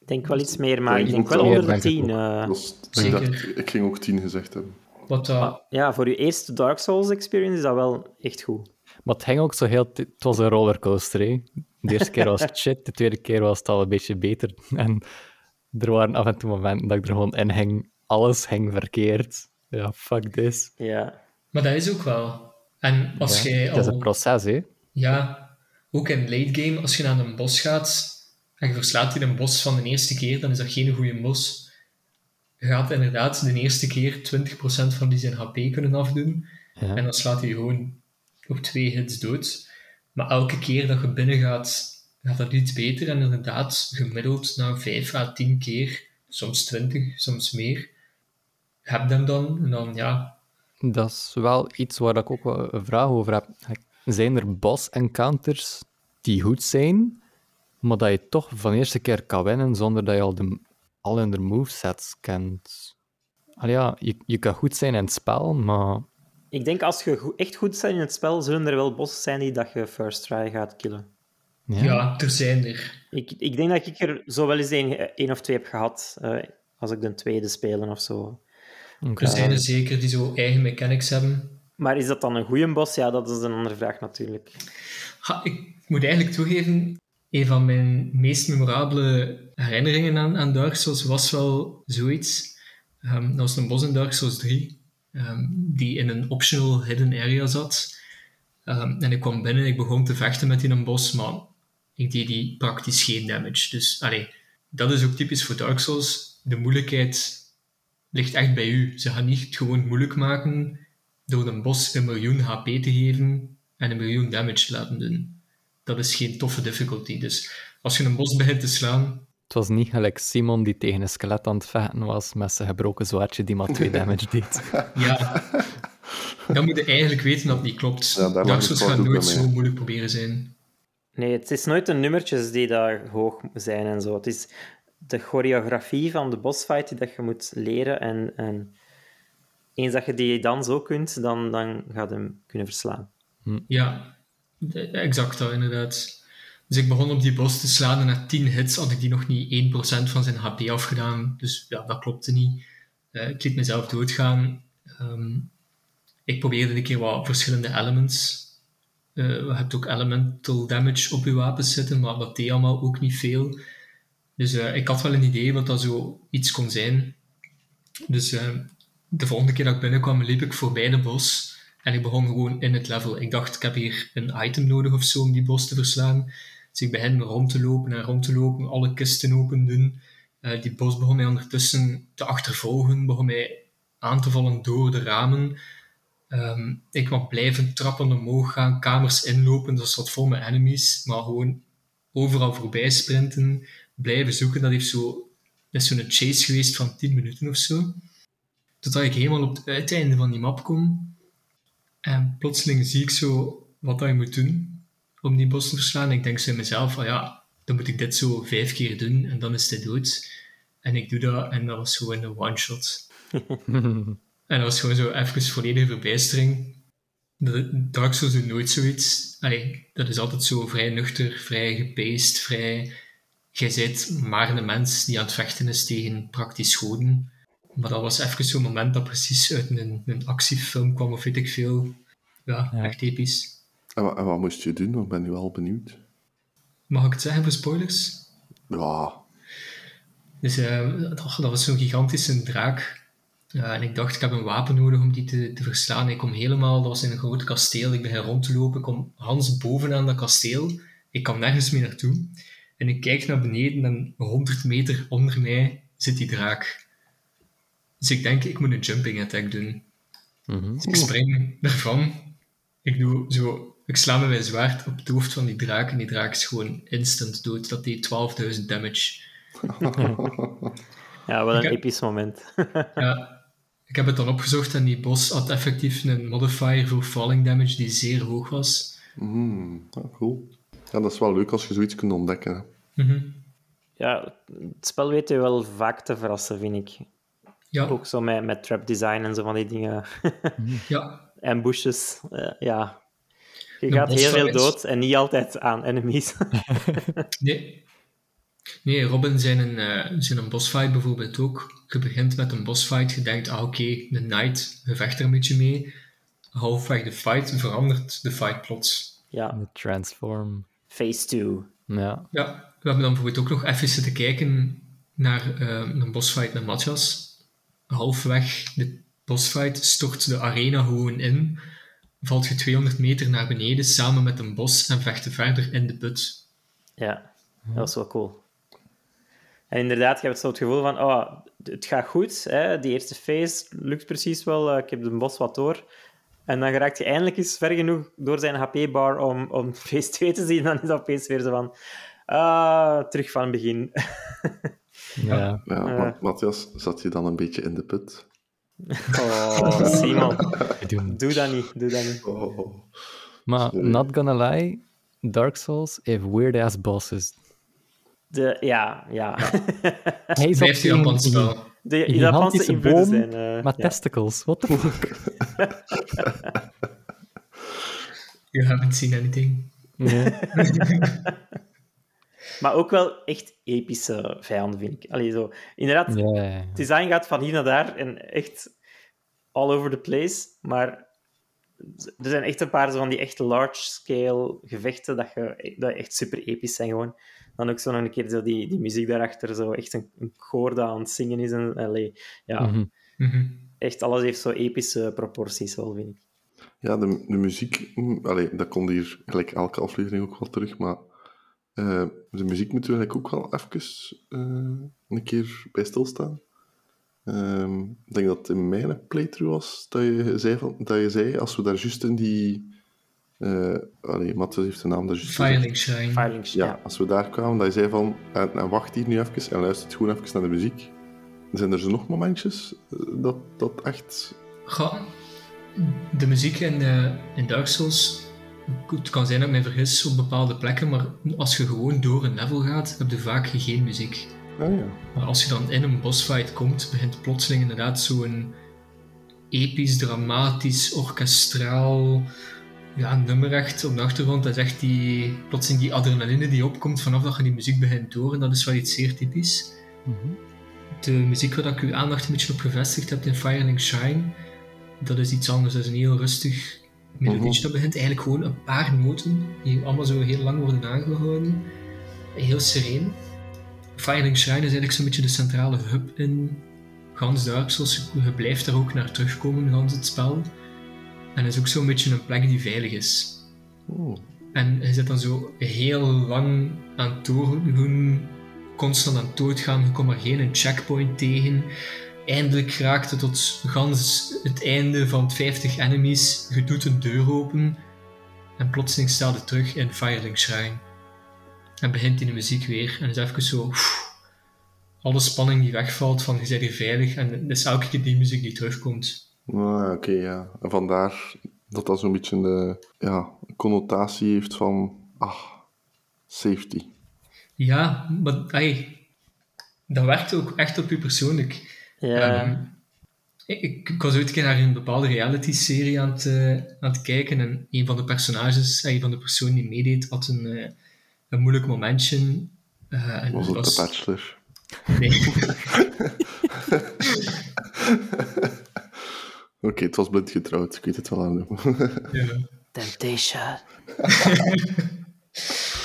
Ik denk wel iets meer, maar ik denk wel onder de denk ik 10. eh. Dat is- ik, denk Zeker. dat, ik ging ook 10 gezegd hebben. Wat dat... ja, voor je eerste Dark Souls experience is dat wel echt goed. Maar het ging ook zo heel... Het was een rollercoaster, hè. De eerste keer was het shit, de tweede keer was het al een beetje beter. [LAUGHS] En er waren af en toe momenten dat ik er gewoon in ging. Alles ging verkeerd. Ja, fuck this. Ja. Maar dat is ook wel. En als Ja, jij Het is al... een proces, hè. Ja, ook in late game, als je naar een bos gaat en je verslaat die een bos van de eerste keer, dan is dat geen goede bos. Je gaat inderdaad de eerste keer 20% van die zijn HP kunnen afdoen. Ja. En dan slaat hij gewoon op twee hits dood. Maar elke keer dat je binnen gaat, gaat dat iets beter. En inderdaad, gemiddeld na 5 à 10 keer, soms 20, soms meer, heb hem dan. Dan, ja, Dat is wel iets waar ik ook wel een vraag over heb. Zijn er boss-encounters die goed zijn, maar dat je toch van de eerste keer kan winnen zonder dat je al, de, al hun movesets kent? Al ja, je, je kan goed zijn in het spel, maar Ik denk als je echt goed bent in het spel, zullen er wel bossen zijn die dat je first try gaat killen. ja, ja. er zijn er. Ik, ik denk dat ik er zo wel eens één of twee heb gehad, eh, als ik de tweede spelen of zo. Er zijn er zeker die zo eigen mechanics hebben. Maar is dat dan een goede bos? Ja, dat is een andere vraag natuurlijk. Ha, ik moet eigenlijk toegeven, een van mijn meest memorabele herinneringen aan, aan Dark Souls was wel zoiets. Ehm, dat was een bos in Dark Souls 3, ehm, die in een optional hidden area zat. Ehm, en ik kwam binnen, ik begon te vechten met die een bos, maar ik deed die praktisch geen damage. Dus allee, dat is ook typisch voor Dark Souls. De moeilijkheid ligt echt bij u. Ze gaan niet gewoon moeilijk maken door een bos een miljoen HP te geven en een miljoen damage te laten doen. Dat is geen toffe difficulty. Dus als je een bos begint te slaan, Het was niet gelijk Simon die tegen een skelet aan het vechten was met zijn gebroken zwaardje die maar twee [LAUGHS] damage deed. ja, dan moet je eigenlijk weten dat het niet klopt. Ja, gaat ook nooit zo moeilijk proberen zijn. Nee, het is nooit de nummertjes die daar hoog zijn en zo. Het is de choreografie van de bossfight die dat je moet leren. En, en eens dat je die dan zo kunt, dan, dan gaat je hem kunnen verslaan. Ja, de- exact dat inderdaad. Dus ik begon op die bos te slaan en na 10 hits had ik die nog niet 1% van zijn HP afgedaan. Dus ja, dat klopte niet. Eh, ik liet mezelf doodgaan. Ehm, ik probeerde een keer wat verschillende elements. Eh, je hebt ook elemental damage op je wapens zitten, maar dat deed allemaal ook niet veel. Dus eh, ik had wel een idee wat dat zo iets kon zijn. Dus de volgende keer dat ik binnenkwam, liep ik voorbij de bos. En ik begon gewoon in het level. Ik dacht, ik heb hier een item nodig of zo om die bos te verslaan. Dus ik begin rond te lopen en rond te lopen, alle kisten open doen. Eh, die bos begon mij ondertussen te achtervolgen, begon mij aan te vallen door de ramen. Ehm, ik kwam blijven trappen omhoog gaan, kamers inlopen, dat zat vol met enemies, maar gewoon overal voorbij sprinten, blijven zoeken. Dat heeft zo, dat is zo'n chase geweest van 10 minuten of zo. Totdat ik helemaal op het uiteinde van die map kom. En plotseling zie ik zo wat dat moet doen om die bos te verslaan. Ik denk zo in mezelf van ja, dan moet ik dit zo vijf keer doen en dan is hij dood. En ik doe dat en dat was gewoon een one-shot. [LAUGHS] En dat was gewoon zo even volledige verbijstering. Dark Souls doet nooit zoiets. Allee, dat is altijd zo vrij nuchter, vrij gepaced, vrij... Jij bent maar een mens die aan het vechten is tegen praktisch goden. Maar dat was even zo'n moment dat precies uit een, een actiefilm kwam, of weet ik veel. Ja, Ja. echt episch. En, wa- en wat moest je doen? Ik ben nu wel benieuwd. Mag ik het zeggen voor spoilers? Ja, Dus eh, dat, dat was zo'n gigantische draak. Ja, en ik dacht, ik heb een wapen nodig om die te, te verslaan. Ik kom helemaal, dat was in een groot kasteel. Ik begin rond te lopen. Ik kom Hans bovenaan dat kasteel. Ik kan nergens meer naartoe. En ik kijk naar beneden en 100 meter onder mij zit die draak. Dus ik denk, ik moet een jumping attack doen. Mhm. Dus ik spring ervan. Ik doe zo... Ik sla met mijn zwaard op het hoofd van die draak en die draak is gewoon instant dood. Dat deed 12.000 damage. [LAUGHS] Ja, wel een episch moment. [LAUGHS] Ja, ik heb het dan opgezocht en die bos had effectief een modifier voor falling damage die zeer hoog was. mm, ja, cool. Ja, dat is wel leuk als je zoiets kunt ontdekken. Mhm. Ja, het spel weet je wel vaak te verrassen, vind ik. Ja, Ook zo met, met trap design en zo van die dingen. ja, [LAUGHS] Ambushes, eh, ja. Je gaat heel veel dood en niet altijd aan enemies. [LAUGHS] nee. Nee, Robin zijn een, eh, zijn een bossfight bijvoorbeeld ook. Je begint met een bossfight, je denkt, ah oké, de knight, je vecht er een beetje mee. Halfweg de fight verandert de fight plots. ja, De transform. phase 2. Ja. Ja, we hebben dan bijvoorbeeld ook nog even zitten kijken naar eh, een bossfight met Matthias. Halfweg de bossfight stort de arena gewoon in. Valt je 200 meter naar beneden samen met een bos en vecht je verder in de put. Ja, dat was wel cool. En inderdaad, je hebt zo het gevoel van, oh, het gaat goed. Hè? Die eerste phase lukt precies wel. eh, Ik heb de bos wat door. En dan geraakt je eindelijk eens ver genoeg door zijn HP-bar om, om [LAUGHS] phase 2 te zien. Dan is dat opeens weer zo van, ah, terug van het begin. [LAUGHS] Ja. Ja, Ma- Matthias, zat je dan een beetje in de put? Oh, [LAUGHS] Simon, doe dat niet, doe dat niet. Oh. Maar Sorry. not gonna lie, Dark Souls heeft weird ass bosses. De, ja, ja. [LAUGHS] Hij is op Blijft zo'n Japans spel. De Japanse invloeden boom zijn... eh, met ja. testicles. What the fuck? [LAUGHS] You haven't seen anything. Nee. Maar ook wel echt epische vijanden, vind ik. Allee, zo. Inderdaad, Ja, ja, ja. het design gaat van hier naar daar en echt all over the place. Maar er zijn echt een paar zo van die echt large-scale gevechten dat, je, dat echt super episch zijn gewoon. Dan ook zo nog een keer zo die, die muziek daarachter, zo echt een, een koor dat aan het zingen is. En, allee, ja, Mhm. Mhm. echt alles heeft zo epische proporties wel, vind ik. Ja, de, de muziek, mm, allee, dat komt hier gelijk elke aflevering ook wel terug, maar eh, de muziek moeten we eigenlijk ook wel even eh, een keer bij stilstaan. Ehm, ik denk dat het in mijn playthrough was dat je zei, van, dat je zei als we daar juist in die... eh allee, Matthias heeft de naam daar juist gezegd. Firelink Shrine. Firelink, Ja, als we daar kwamen, dat je zei van, en, en wacht hier nu even en luister gewoon even naar de muziek. Zijn er zo nog momentjes dat, dat echt... Ga, de muziek in, in Dark Souls, het kan zijn dat ik mij vergis op bepaalde plekken, maar als je gewoon door een level gaat, heb je vaak geen muziek. Ah ja. Maar als je dan in een bossfight komt, begint plotseling inderdaad zo'n episch, dramatisch, orkestraal ja, nummer echt op de achtergrond. Dat is echt die, plotseling die adrenaline die opkomt vanaf dat je die muziek begint te horen. Dat is wel iets zeer typisch. Mhm. De muziek waar ik uw aandacht een beetje op gevestigd heb in Firelink Shine, dat is iets anders. Dat is een heel rustig melodietje. Mhm. Dat begint eigenlijk gewoon een paar noten, die allemaal zo heel lang worden aangehouden. Heel sereen. Firelink Shrine is eigenlijk zo'n beetje de centrale hub in gans Souls. Je blijft daar ook naar terugkomen, gans het spel. En het is ook zo'n beetje een plek die veilig is. Oh. En je zit dan zo heel lang aan het doorgaan, constant aan het doodgaan. Je komt maar geen checkpoint tegen. Eindelijk raakt het tot gans het einde van 50 enemies. Je doet een deur open en plotseling staat het terug in Firelink Shrine. En begint die de muziek weer en is even zo... pff, alle spanning die wegvalt van je bent hier veilig en het is elke keer die muziek die terugkomt. Ah, oké, ja. En vandaar dat dat zo'n beetje de ja, connotatie heeft van, ah, safety. Ja, maar ey, dat werkt ook echt op je persoonlijk. Ja. Ehm, ik, ik, was ooit een keer naar een bepaalde reality-serie aan, het, eh, aan het kijken en een van de personages, een van de personen die meedeed, had een, eh, een moeilijk momentje. eh, en Was het de Bachelor? Nee. [LAUGHS] Oké, het was blind getrouwd, ik weet het wel aan. Ja. Temptation. [LAUGHS]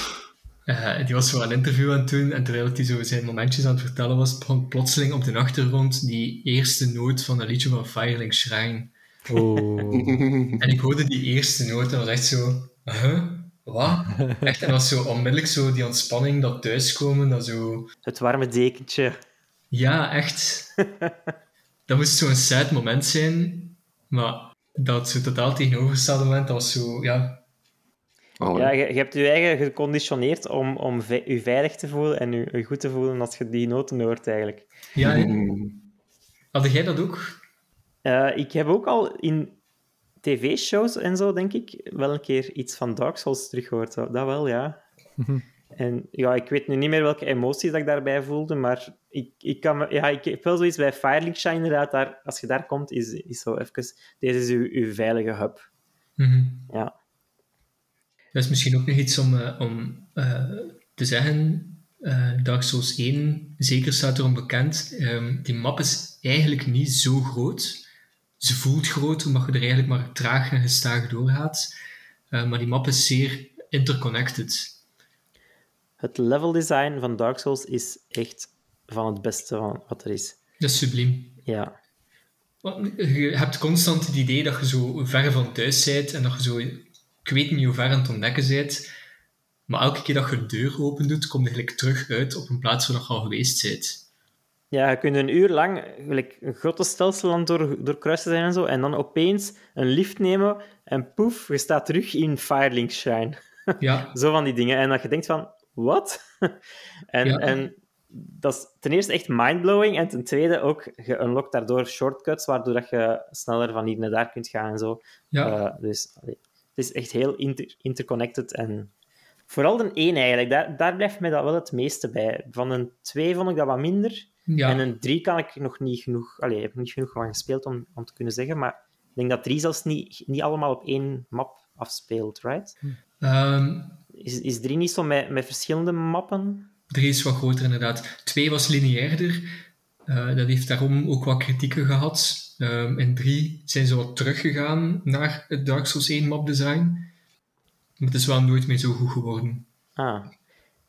Eh, die was zo een interview aan het doen en terwijl hij zo zijn momentjes aan het vertellen was, begon plotseling op de achtergrond die eerste noot van een liedje van Firelink Shrine. Oh. En ik hoorde die eerste noot en was echt zo, huh? Wat? Echt, en dat was zo onmiddellijk zo die ontspanning, dat thuiskomen, dat zo... Het warme dekentje. Ja, echt. Dat moest zo'n sad moment zijn, maar dat zo totaal tegenovergestelde moment, dat was zo, ja... Allee. Ja, je, je hebt je eigen geconditioneerd om, om ve- je veilig te voelen en je, je goed te voelen als je die noten hoort, eigenlijk. Ja, hè? Mm, had jij dat ook? Eh, ik heb ook al in tv-shows en zo, denk ik, wel een keer iets van Dark Souls teruggehoord. Dat dat wel, ja. En ja, ik weet nu niet meer welke emoties dat ik daarbij voelde, maar ik, ik, kan ja, ik heb wel zoiets bij Firelink Shine inderdaad. Daar, als je daar komt, is, is zo even... Deze is uw, uw veilige hub. Mhm. Ja. Dat is misschien ook nog iets om, eh, om eh, te zeggen. Eh, Dark Souls 1, zeker staat erom bekend. ehm, die map is eigenlijk niet zo groot. Ze voelt groot, omdat je er eigenlijk maar traag en gestaag doorgaat. Maar die map is zeer interconnected. Het level design van Dark Souls is echt van het beste van wat er is. Dat is subliem. Ja. Je hebt constant het idee dat je zo ver van thuis bent en dat je zo, ik weet niet hoe ver aan het ontdekken bent, maar elke keer dat je de deur open doet, kom je eigenlijk terug uit op een plaats waar je al geweest bent. Ja, je kunt een uur lang gelijk, een grote stelsel aan door, doorkruisen zijn en zo, en dan opeens een lift nemen en poef, je staat terug in Firelink Shrine. [LAUGHS] Ja, Zo van die dingen. En dat je denkt van, wat? [LAUGHS] en, Ja. en dat is ten eerste echt mindblowing, en ten tweede ook, je unlockt daardoor shortcuts, waardoor dat je sneller van hier naar daar kunt gaan en zo. ja. Eh, dus het is echt heel inter- interconnected. En vooral de 1 eigenlijk, daar, daar blijft mij dat wel het meeste bij. Van een 2 vond ik dat wat minder. ja. En een 3 kan ik nog niet genoeg, allee, heb ik niet genoeg van gespeeld om, om te kunnen zeggen. Maar ik denk dat 3 zelfs niet, niet allemaal op één map afspeelt, right? Ehm, Is, is 3 niet zo met, met verschillende mappen? Drie is wat groter inderdaad. Twee was lineairder. Eh, dat heeft daarom ook wat kritieken gehad. Ehm in drie zijn ze wat teruggegaan naar het Dark Souls 1 mapdesign. Maar het is wel nooit meer zo goed geworden. Ah.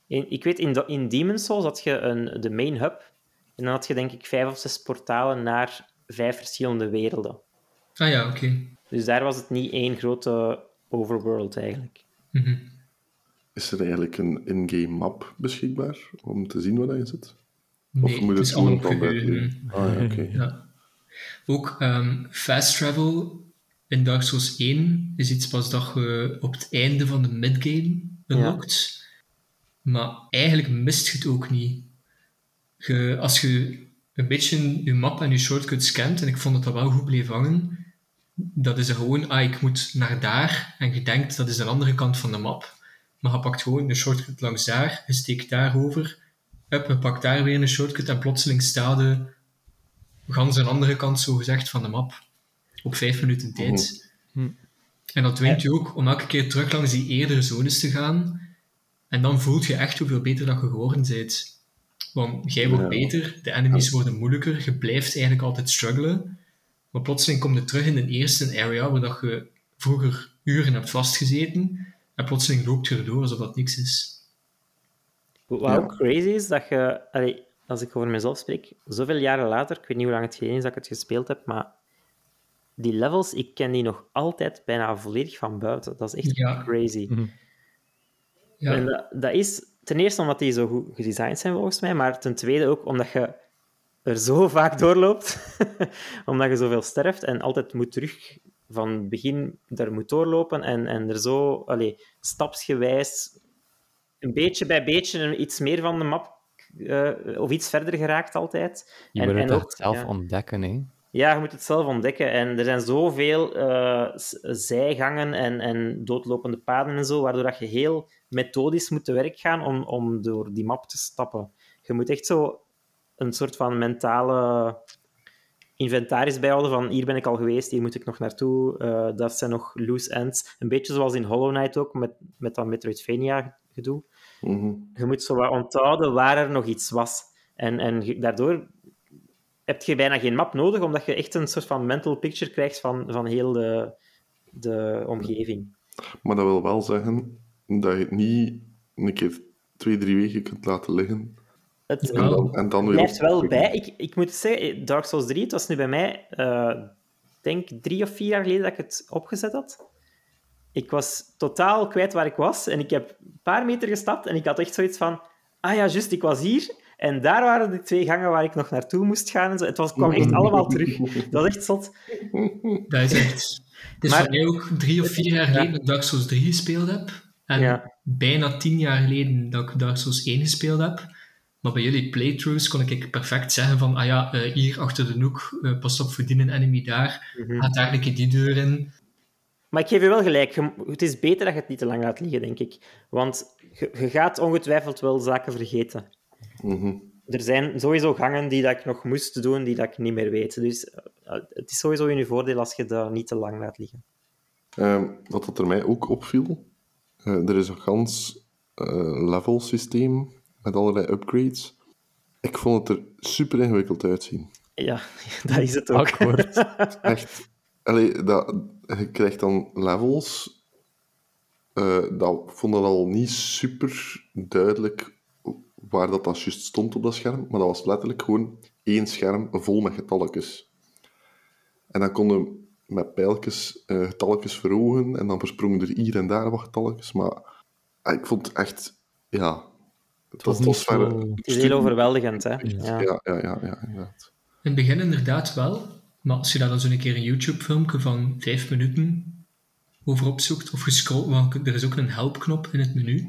In, ik weet, in, in Demon's Souls had je een, de main hub. En dan had je denk ik vijf of zes portalen naar vijf verschillende werelden. Ah ja, oké. Dus daar was het niet één grote overworld eigenlijk. Mhm. Is er eigenlijk een in-game map beschikbaar om te zien waar dat je zit? Nee, moet het het is allemaal gewoon uitleggen? Ah ja, oké. Ja. Ook ehm, fast travel in Dark Souls 1 is iets pas dat je op het einde van de midgame unlockt. Maar eigenlijk mist je het ook niet. Je, als je een beetje je map en je shortcuts scant, en ik vond dat dat wel goed bleef hangen, dat is er gewoon, ah, ik moet naar daar, en je denkt, dat is de andere kant van de map. Maar je pakt gewoon een shortcut langs daar, je steekt daarover, up, je pakt daar weer een shortcut, en plotseling sta je gans een andere kant, zo gezegd, van de map. Op vijf minuten tijd. En dat dwingt je ook om elke keer terug langs die eerdere zones te gaan. En dan voelt je echt hoeveel beter dat je geworden bent. Want jij wordt Ja. beter, de enemies worden moeilijker, je blijft eigenlijk altijd struggelen. Maar plotseling kom je terug in de eerste area waar dat je vroeger uren hebt vastgezeten. En plotseling loopt je erdoor alsof dat niks is. Wat Ja. ook crazy is, dat je... allee, als ik over mezelf spreek, zoveel jaren later, ik weet niet hoe lang het geleden is dat ik het gespeeld heb, maar die levels, ik ken die nog altijd bijna volledig van buiten. Dat is echt Ja. crazy. Ja, En dat, dat is ten eerste omdat die zo goed gedesigned zijn volgens mij, maar ten tweede ook omdat je er zo [LAUGHS] vaak doorloopt, [LAUGHS] omdat je zoveel sterft en altijd moet terug van het begin daar moet doorlopen en, en er zo allee, stapsgewijs een beetje bij beetje iets meer van de map eh, of iets verder geraakt altijd. Je En- moet het en ook- zelf ja. ontdekken, hè. Ja, je moet het zelf ontdekken. En er zijn zoveel s- zijgangen en, en doodlopende paden en zo, waardoor dat je heel methodisch moet te werk gaan om, om door die map te stappen. Je moet echt zo een soort van mentale inventaris bijhouden van hier ben ik al geweest, hier moet ik nog naartoe. eh, dat zijn nog loose ends. Een beetje zoals in Hollow Knight ook, met, met dat Metroidvania-gedoe. Mhm. Je moet zo wat onthouden waar er nog iets was. En, en daardoor heb je bijna geen map nodig, omdat je echt een soort van mental picture krijgt van, van heel de, de omgeving. Maar dat wil wel zeggen dat je het niet een keer twee, drie weken kunt laten liggen. Het En dan, en dan weer blijft wel bij. Ik, ik moet zeggen, Dark Souls 3, het was nu bij mij, eh denk drie of vier jaar geleden dat ik het opgezet had. Ik was totaal kwijt waar ik was en ik heb een paar meter gestapt en ik had echt zoiets van, ah ja, juist, ik was hier en daar waren de twee gangen waar ik nog naartoe moest gaan. En zo. Het was, kwam echt [LAUGHS] allemaal terug. Dat is echt zot. dat is echt... Het is Maar- voor mij ook drie of vier jaar geleden dat ik Dark Souls 3 gespeeld heb. En Ja. bijna tien jaar geleden dat ik Dark Souls 1 gespeeld heb. Maar bij jullie playthroughs kon ik perfect zeggen van, ah ja, eh, hier achter de hoek, eh, pas op voor die enemy daar, Mhm. gaat daar een keer die deur in. Maar ik geef je wel gelijk. Het is beter dat je het niet te lang laat liggen, denk ik. Want je, je gaat ongetwijfeld wel zaken vergeten. Mhm. Er zijn sowieso gangen die dat ik nog moest doen, die dat ik niet meer weet. Dus eh, het is sowieso in je voordeel als je dat niet te lang laat liggen. Ehm, wat dat er mij ook opviel, eh, er is een gans eh, level systeem met allerlei upgrades. Ik vond het er super ingewikkeld uitzien. Ja, [LAUGHS] dat is het ook. Akkoord. Echt. Allee, dat, je krijgt dan levels. eh, dat ik vond dat al niet super duidelijk waar dat, dat juist stond op dat scherm. Maar dat was letterlijk gewoon één scherm vol met getalletjes. En dan konden met pijltjes eh getalletjes verhogen. En dan versprongen er hier en daar wat getalletjes. Maar ah, ik vond het echt... Ja... Het was niet zo- Het is heel overweldigend, hè? Ja. Ja, ja, ja, ja, inderdaad. In het begin inderdaad wel, maar als je daar dan zo'n keer een YouTube-filmpje van vijf minuten over opzoekt, of gescrollt, want er is ook een helpknop in het menu,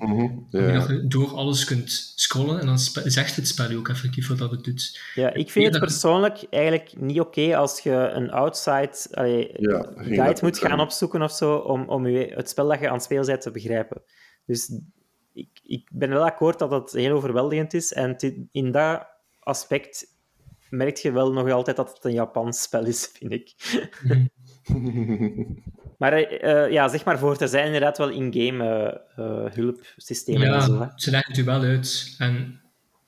ja. dat je door alles kunt scrollen en dan zegt het spel je ook effectief wat dat het doet. Ja, ik vind het dat- persoonlijk eigenlijk niet oké als je een outside allee, Ja, ging dat guide moet gaan opzoeken of zo, om, om je, het spel dat je aan het spelen bent te begrijpen. Dus ik, ik ben wel akkoord dat het heel overweldigend is. En in dat aspect merk je wel nog altijd dat het een Japans spel is, vind ik. [LAUGHS] maar eh, ja, zeg maar voor, er zijn inderdaad wel in-game eh, eh, hulpsystemen en zo. hè. Ja, ze leggen het u wel uit. En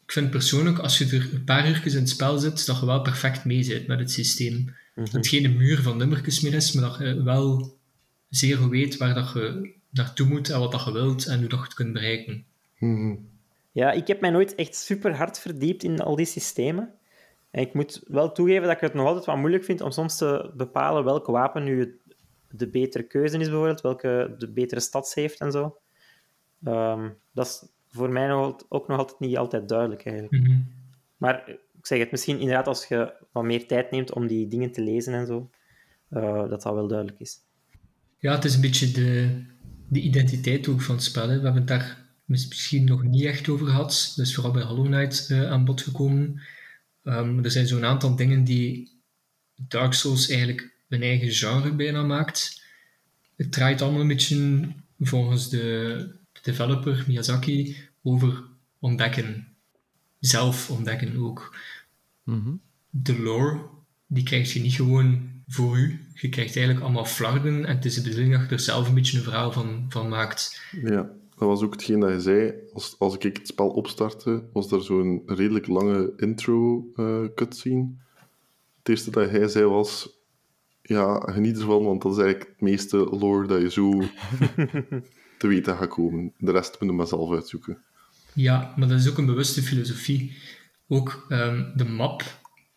ik vind persoonlijk, als je er een paar uurtjes in het spel zit, dat je wel perfect mee zit met het systeem. Dat het geen muur van nummertjes meer is, maar dat je wel zeer goed weet waar dat je naartoe moet en wat dat je wilt en hoe dat je het kunt bereiken. Mhm. Ja, ik heb mij nooit echt super hard verdiept in al die systemen. En ik moet wel toegeven dat ik het nog altijd wat moeilijk vind om soms te bepalen welk wapen nu de betere keuze is, bijvoorbeeld, welke de betere stads heeft en zo. Ehm, dat is voor mij nog, ook nog altijd niet altijd duidelijk, eigenlijk. Mhm. Maar ik zeg het misschien inderdaad als je wat meer tijd neemt om die dingen te lezen en zo, eh, dat dat wel duidelijk is. Ja, het is een beetje de, de identiteit ook van het spel. Hè. We hebben het daar mis- misschien nog niet echt over gehad. Dat is vooral bij Hollow Knight eh, aan bod gekomen. Ehm, er zijn zo'n aantal dingen die Dark Souls eigenlijk een eigen genre bijna maakt. Het draait allemaal een beetje volgens de developer Miyazaki over ontdekken. Zelf ontdekken ook. Mhm. De lore, die krijg je niet gewoon voor u. Je krijgt eigenlijk allemaal flarden en het is de bedoeling dat je er zelf een beetje een verhaal van, van maakt. Ja, dat was ook hetgeen dat je zei. Als, als ik het spel opstartte, was er zo'n redelijk lange intro eh cutscene. Het eerste dat hij zei was... Ja, geniet ervan, want dat is eigenlijk het meeste lore dat je zo [LAUGHS] te weten gaat komen. De rest moet je maar zelf uitzoeken. Ja, maar dat is ook een bewuste filosofie. Ook ehm, de map,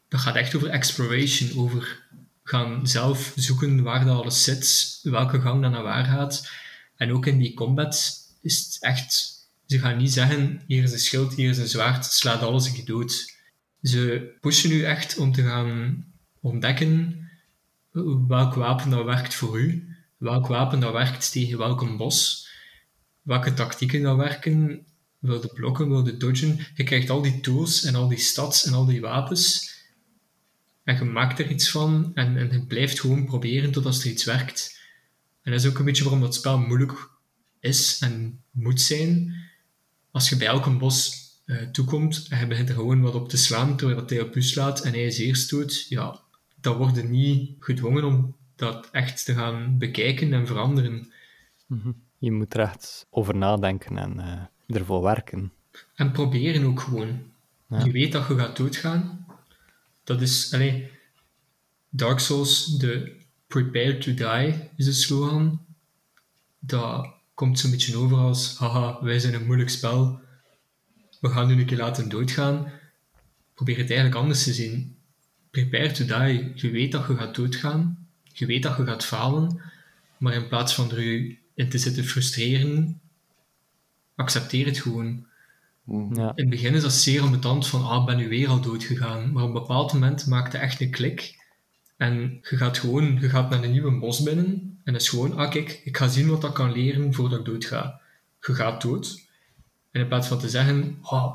dat gaat echt over exploration, over gaan zelf zoeken waar dat alles zit, welke gang dat naar waar gaat. En ook in die combat is echt... Ze gaan niet zeggen, hier is een schild, hier is een zwaard, slaat alles een dood. Ze pushen u echt om te gaan ontdekken welk wapen dat werkt voor u, welk wapen dat werkt tegen welke bos, welke tactieken dat werken, wilde blokken, wilde dodgen. Je krijgt al die tools en al die stats en al die wapens. En je maakt er iets van en, en je blijft gewoon proberen tot als er iets werkt. En dat is ook een beetje waarom dat spel moeilijk is en moet zijn. Als je bij elke bos eh, toekomt en je begint er gewoon wat op te slaan terwijl dat hij op u slaat en hij is eerst doet, ja, dan word je niet gedwongen om dat echt te gaan bekijken en veranderen. Je moet er echt over nadenken en eh, ervoor werken. En proberen ook gewoon. Ja. Je weet dat je gaat doodgaan. Dat is, allee, Dark Souls, de prepare to die is de slogan. Dat komt zo'n beetje over als, haha, wij zijn een moeilijk spel. We gaan nu een keer laten doodgaan. Probeer het eigenlijk anders te zien. Prepare to die. Je weet dat je gaat doodgaan. Je weet dat je gaat falen. Maar in plaats van er je in te zitten frustreren, accepteer het gewoon. Ja. In het begin is dat zeer ambetant van, ah, ben nu weer al dood gegaan. Maar op een bepaald moment maakt het echt een klik. En je gaat gewoon, je gaat naar een nieuwe bos binnen. En dat is gewoon, ah kijk, ik ga zien wat ik kan leren voordat ik dood ga. Je gaat dood. En in plaats van te zeggen, ah,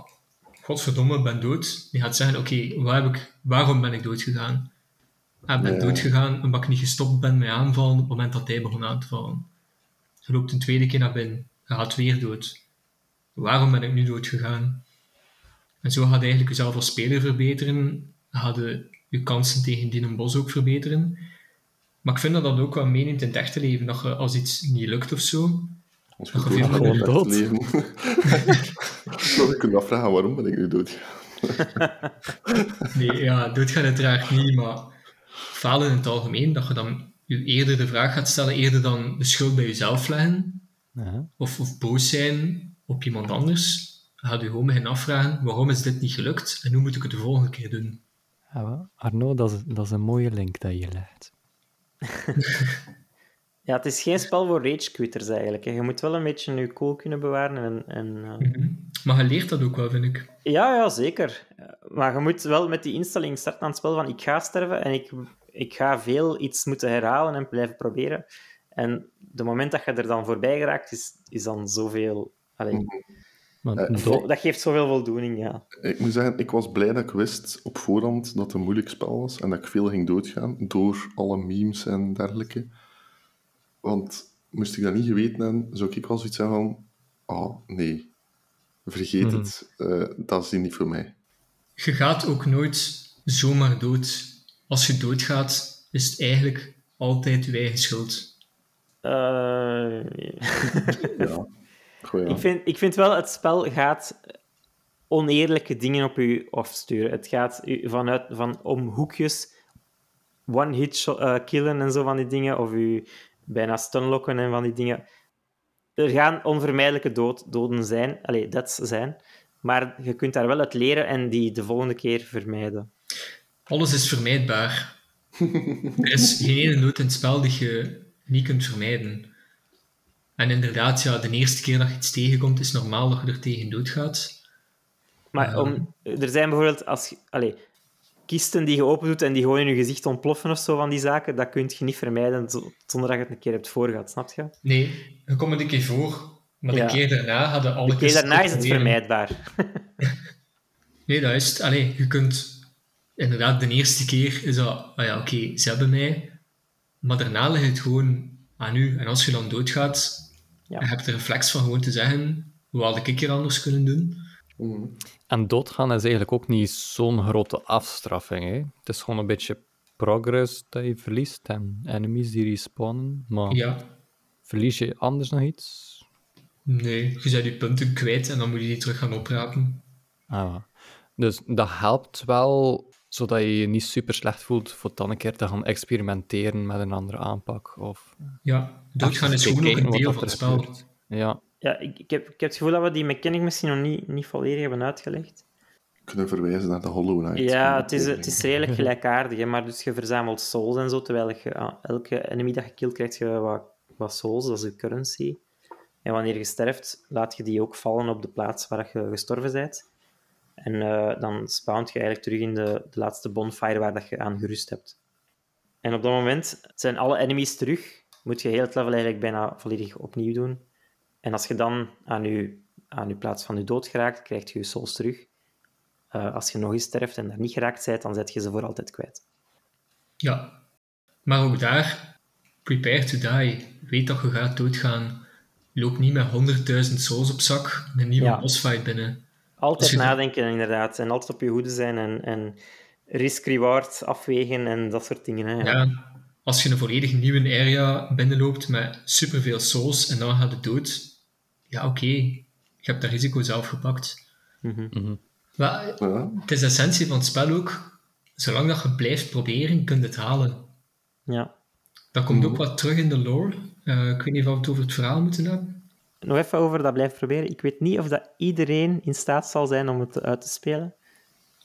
godverdomme, ik ben dood. Je gaat zeggen, oké, waar heb ik- waarom ben ik dood gegaan? en ben Ja. doodgegaan omdat ik niet gestopt ben met aanvallen op het moment dat hij begon aan te vallen. Je loopt een tweede keer naar binnen. Je gaat weer dood. Waarom ben ik nu dood gegaan? En zo gaat je eigenlijk jezelf als speler verbeteren. Ga je je kansen tegen die een bos ook verbeteren. Maar ik vind dat dat ook wel meeneemt in het echte leven. Dat je als iets niet lukt of zo, Als je Dat dood je gaat gewoon in het dood. leven. Dat je kunt [LAUGHS] afvragen, waarom ben ik nu dood? [LAUGHS] Nee, ja, doodgaan uiteraard niet, maar falen in het algemeen, dat je dan je eerder de vraag gaat stellen, eerder dan de schuld bij jezelf leggen, Ja. of, of boos zijn op iemand anders, ga je gewoon beginnen afvragen, waarom is dit niet gelukt en hoe moet ik het de volgende keer doen? Ja, wel. Arno, dat is, dat is een mooie link dat je legt. [LAUGHS] Ja, het is geen spel voor rage-quitters eigenlijk. hè. Je moet wel een beetje je cool kunnen bewaren. En, en, eh, Mhm. Maar je leert dat ook wel, vind ik. Ja, ja, zeker. Maar je moet wel met die instelling starten aan het spel van ik ga sterven en ik, ik ga veel iets moeten herhalen en blijven proberen. En de moment dat je er dan voorbij geraakt, is, is dan zoveel... Allee, Maar Eh, Dat geeft zoveel voldoening, ja. Ik moet zeggen, ik was blij dat ik wist op voorhand dat het een moeilijk spel was en dat ik veel ging doodgaan door alle memes en dergelijke. Want moest ik dat niet geweten hebben, zou ik wel zoiets zeggen van... Oh, nee. Vergeet Mhm. het. Eh, dat is niet voor mij. Je gaat ook nooit zomaar dood. Als je doodgaat, is het eigenlijk altijd je eigen schuld. Eh, Ja. [LAUGHS] Ja. ik, vind, ik vind wel, het spel gaat oneerlijke dingen op u afsturen. Het gaat u vanuit, van om hoekjes, one-hit eh, killen en zo van die dingen, of u bijna stunlocken en van die dingen. Er gaan onvermijdelijke dood, doden zijn, allee, deaths zijn, maar je kunt daar wel uit leren en die de volgende keer vermijden. Alles is vermijdbaar. er is geen ene dood in het spel die je niet kunt vermijden. En inderdaad, ja, de eerste keer dat je iets tegenkomt, is normaal dat je er tegen doodgaat. Maar om, er zijn bijvoorbeeld als, allee, kisten die je open doet en die gewoon in je gezicht ontploffen of zo van die zaken, dat kun je niet vermijden zo- zonder dat je het een keer hebt voorgehad, snap je? Nee, je komt het een keer voor, maar Ja. de keer daarna hadden alle De keer daarna is het proberen. vermijdbaar. [LAUGHS] Nee, dat is het. Allee, je kunt... Inderdaad, de eerste keer is dat... Ah ja, oké, ze hebben mij. Maar daarna ligt het gewoon aan u. En als je dan doodgaat, Ja. je hebt de reflex van gewoon te zeggen... Hoe had ik hier anders kunnen doen? Mhm. En doodgaan is eigenlijk ook niet zo'n grote afstraffing. Hè? Het is gewoon een beetje progress dat je verliest en enemies die respawnen. Maar Ja. verlies je anders nog iets? Nee, je bent je punten kwijt en dan moet je die terug gaan oprapen. Ah, dus dat helpt wel, zodat je je niet super slecht voelt voor dan een keer te gaan experimenteren met een andere aanpak. Of Ja, doodgaan is gewoon ook een deel van het spel. Ja, Ja, ik, ik, heb, ik heb het gevoel dat we die mechanic misschien nog niet, niet volledig hebben uitgelegd. Kunnen verwijzen naar de Hollow Knight. Ja, het is, het is redelijk gelijkaardig, hè, maar dus je verzamelt souls en zo, terwijl je aan elke enemy dat je killt, krijg je wat, wat souls, dat is je currency. En wanneer je sterft, laat je die ook vallen op de plaats waar je gestorven bent. En eh, dan spawnt je eigenlijk terug in de, de laatste bonfire waar dat je aan gerust hebt. En op dat moment zijn alle enemies terug. Moet je heel het level eigenlijk bijna volledig opnieuw doen. En als je dan aan je, aan je plaats van je dood geraakt, krijg je je souls terug. Eh, als je nog eens sterft en daar niet geraakt bent, dan zet je ze voor altijd kwijt. Ja. Maar ook daar, prepare to die. Weet dat je gaat doodgaan. Loop niet met 100.000 souls op zak een nieuwe Ja. bossfight binnen. Altijd nadenken, inderdaad. En altijd op je hoede zijn en, en risk-reward afwegen en dat soort dingen. Hè. Ja, als je een volledig nieuwe area binnenloopt met superveel souls en dan gaat het dood, ja oké, je hebt dat risico zelf gepakt. Mhm. Maar Ja. het is de essentie van het spel ook, zolang dat je blijft proberen, kun je het halen. Ja. Dat komt ook wat terug in de lore. Eh, ik weet niet of we het over het verhaal moeten hebben. Nog even over dat blijven proberen. Ik weet niet of dat iedereen in staat zal zijn om het uit te spelen.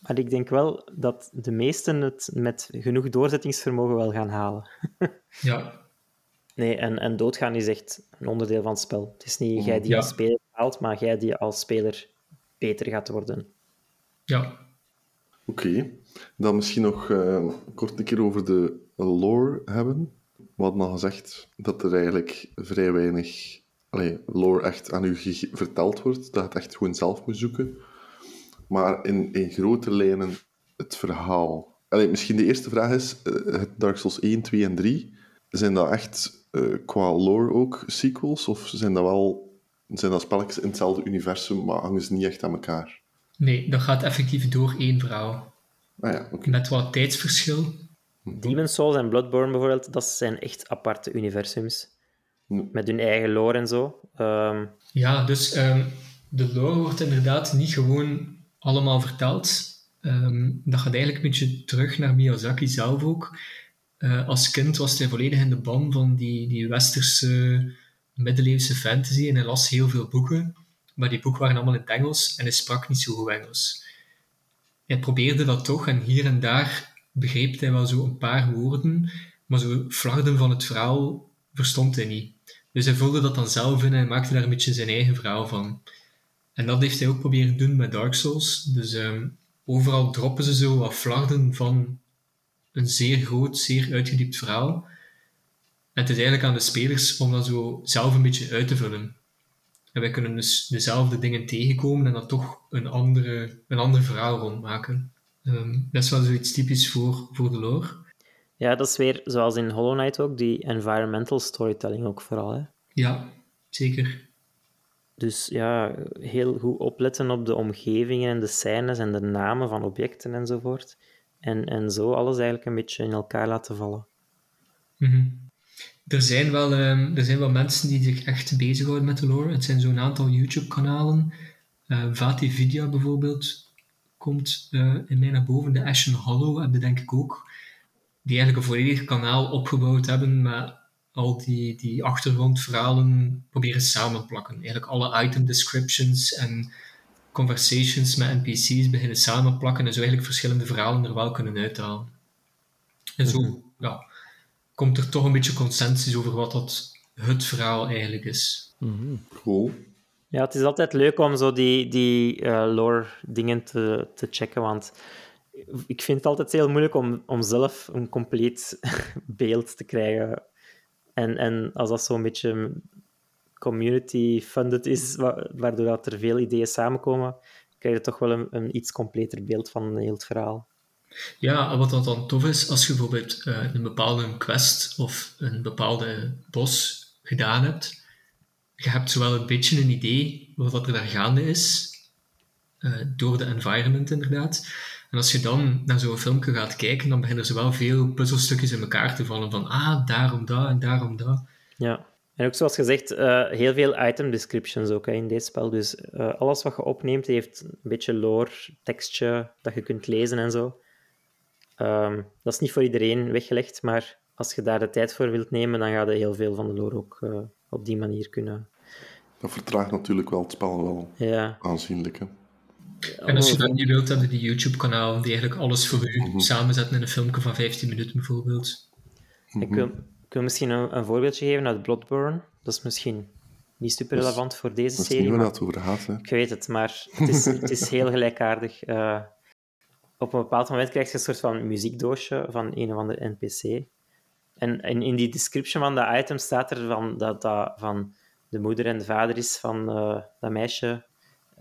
Maar ik denk wel dat de meesten het met genoeg doorzettingsvermogen wel gaan halen. [LAUGHS] Ja, Nee, en, en doodgaan is echt een onderdeel van het spel. Het is niet jij die Ja. als speler haalt, maar jij die als speler beter gaat worden. ja. Oké. Dan misschien nog eh, kort een keer over de lore hebben. We hadden al gezegd dat er eigenlijk vrij weinig allee, lore echt aan u verteld wordt. Dat je het echt gewoon zelf moet zoeken. Maar in, in grote lijnen het verhaal. Allee, misschien de eerste vraag is, eh, het Dark Souls 1, 2 en 3, zijn dat echt eh, qua lore ook sequels? Of zijn dat wel zijn dat spelletjes in hetzelfde universum, maar hangen ze niet echt aan elkaar? Nee, dat gaat effectief door één verhaal. Ah ja. Met wat tijdsverschil. Demon's Souls en Bloodborne bijvoorbeeld, dat zijn echt aparte universums. Met hun eigen lore en zo. Ehm, Ja, dus ehm, de lore wordt inderdaad niet gewoon allemaal verteld. Ehm, dat gaat eigenlijk een beetje terug naar Miyazaki zelf ook. Eh, als kind was hij volledig in de ban van die, die westerse middeleeuwse fantasy en hij las heel veel boeken. Maar die boeken waren allemaal in het Engels en hij sprak niet zo goed Engels. Hij probeerde dat toch en hier en daar begreep hij wel zo een paar woorden, maar zo flarden van het verhaal verstond hij niet. Dus hij vulde dat dan zelf in en maakte daar een beetje zijn eigen verhaal van. En dat heeft hij ook proberen doen met Dark Souls. Dus ehm, overal droppen ze zo wat flarden van een zeer groot, zeer uitgediept verhaal. En het is eigenlijk aan de spelers om dat zo zelf een beetje uit te vullen. En wij kunnen dus dezelfde dingen tegenkomen en dan toch een, andere, een ander verhaal rondmaken. Ehm, dat is wel zoiets typisch voor, voor de lore. ja, dat is weer zoals in Hollow Knight ook, die environmental storytelling ook vooral. Hè? Ja, zeker. Dus ja, heel goed opletten op de omgevingen en de scènes en de namen van objecten enzovoort. En, en zo alles eigenlijk een beetje in elkaar laten vallen. Mhm. Er, zijn wel, ehm, er zijn wel mensen die zich echt bezighouden met de lore. Het zijn zo'n aantal YouTube-kanalen. Eh Vati Vidya bijvoorbeeld komt eh, in mij naar boven. De Ashen Hollow hebben denk ik ook. Die eigenlijk een volledig kanaal opgebouwd hebben met al die, die achtergrondverhalen proberen samenplakken. Eigenlijk alle item descriptions en conversations met NPC's beginnen samenplakken en zo eigenlijk verschillende verhalen er wel kunnen uithalen. En zo ja, komt er toch een beetje consensus over wat dat het verhaal eigenlijk is. Cool. Ja, het is altijd leuk om zo die, die eh, lore-dingen te, te checken, want ik vind het altijd heel moeilijk om, om zelf een compleet [LAUGHS] beeld te krijgen. En, en als dat zo'n beetje community-funded is, wa- waardoor dat er veel ideeën samenkomen, krijg je toch wel een, een iets completer beeld van heel het verhaal. Ja, wat dan tof is, als je bijvoorbeeld eh, een bepaalde quest of een bepaalde bos gedaan hebt, je hebt zowel een beetje een idee wat er daar gaande is, eh, door de environment inderdaad. En als je dan naar zo'n filmpje gaat kijken, dan beginnen er wel veel puzzelstukjes in elkaar te vallen van ah, daarom dat en daarom dat. Ja. En ook zoals gezegd, eh, heel veel item descriptions ook hè, in dit spel. Dus eh, alles wat je opneemt heeft een beetje lore, tekstje dat je kunt lezen en zo. Ehm, dat is niet voor iedereen weggelegd, maar als je daar de tijd voor wilt nemen, dan ga je heel veel van de lore ook eh, op die manier kunnen. Dat vertraagt natuurlijk wel het spel wel Ja, aanzienlijk. Hè? En als je dat niet wilt, heb je die YouTube-kanaal die eigenlijk alles voor u samenzetten in een filmpje van 15 minuten bijvoorbeeld. ik, wil, ik wil misschien een, een voorbeeldje geven uit Bloodborne. Dat is misschien niet super relevant voor deze Dat is serie. niet waar het over gaat. Hè? Ik weet het, maar het is, het is heel gelijkaardig. Eh, op een bepaald moment krijg je een soort van muziekdoosje van een of andere NPC. En, en in die description van dat item staat er van, dat dat van de moeder en de vader is van eh, dat meisje, eh,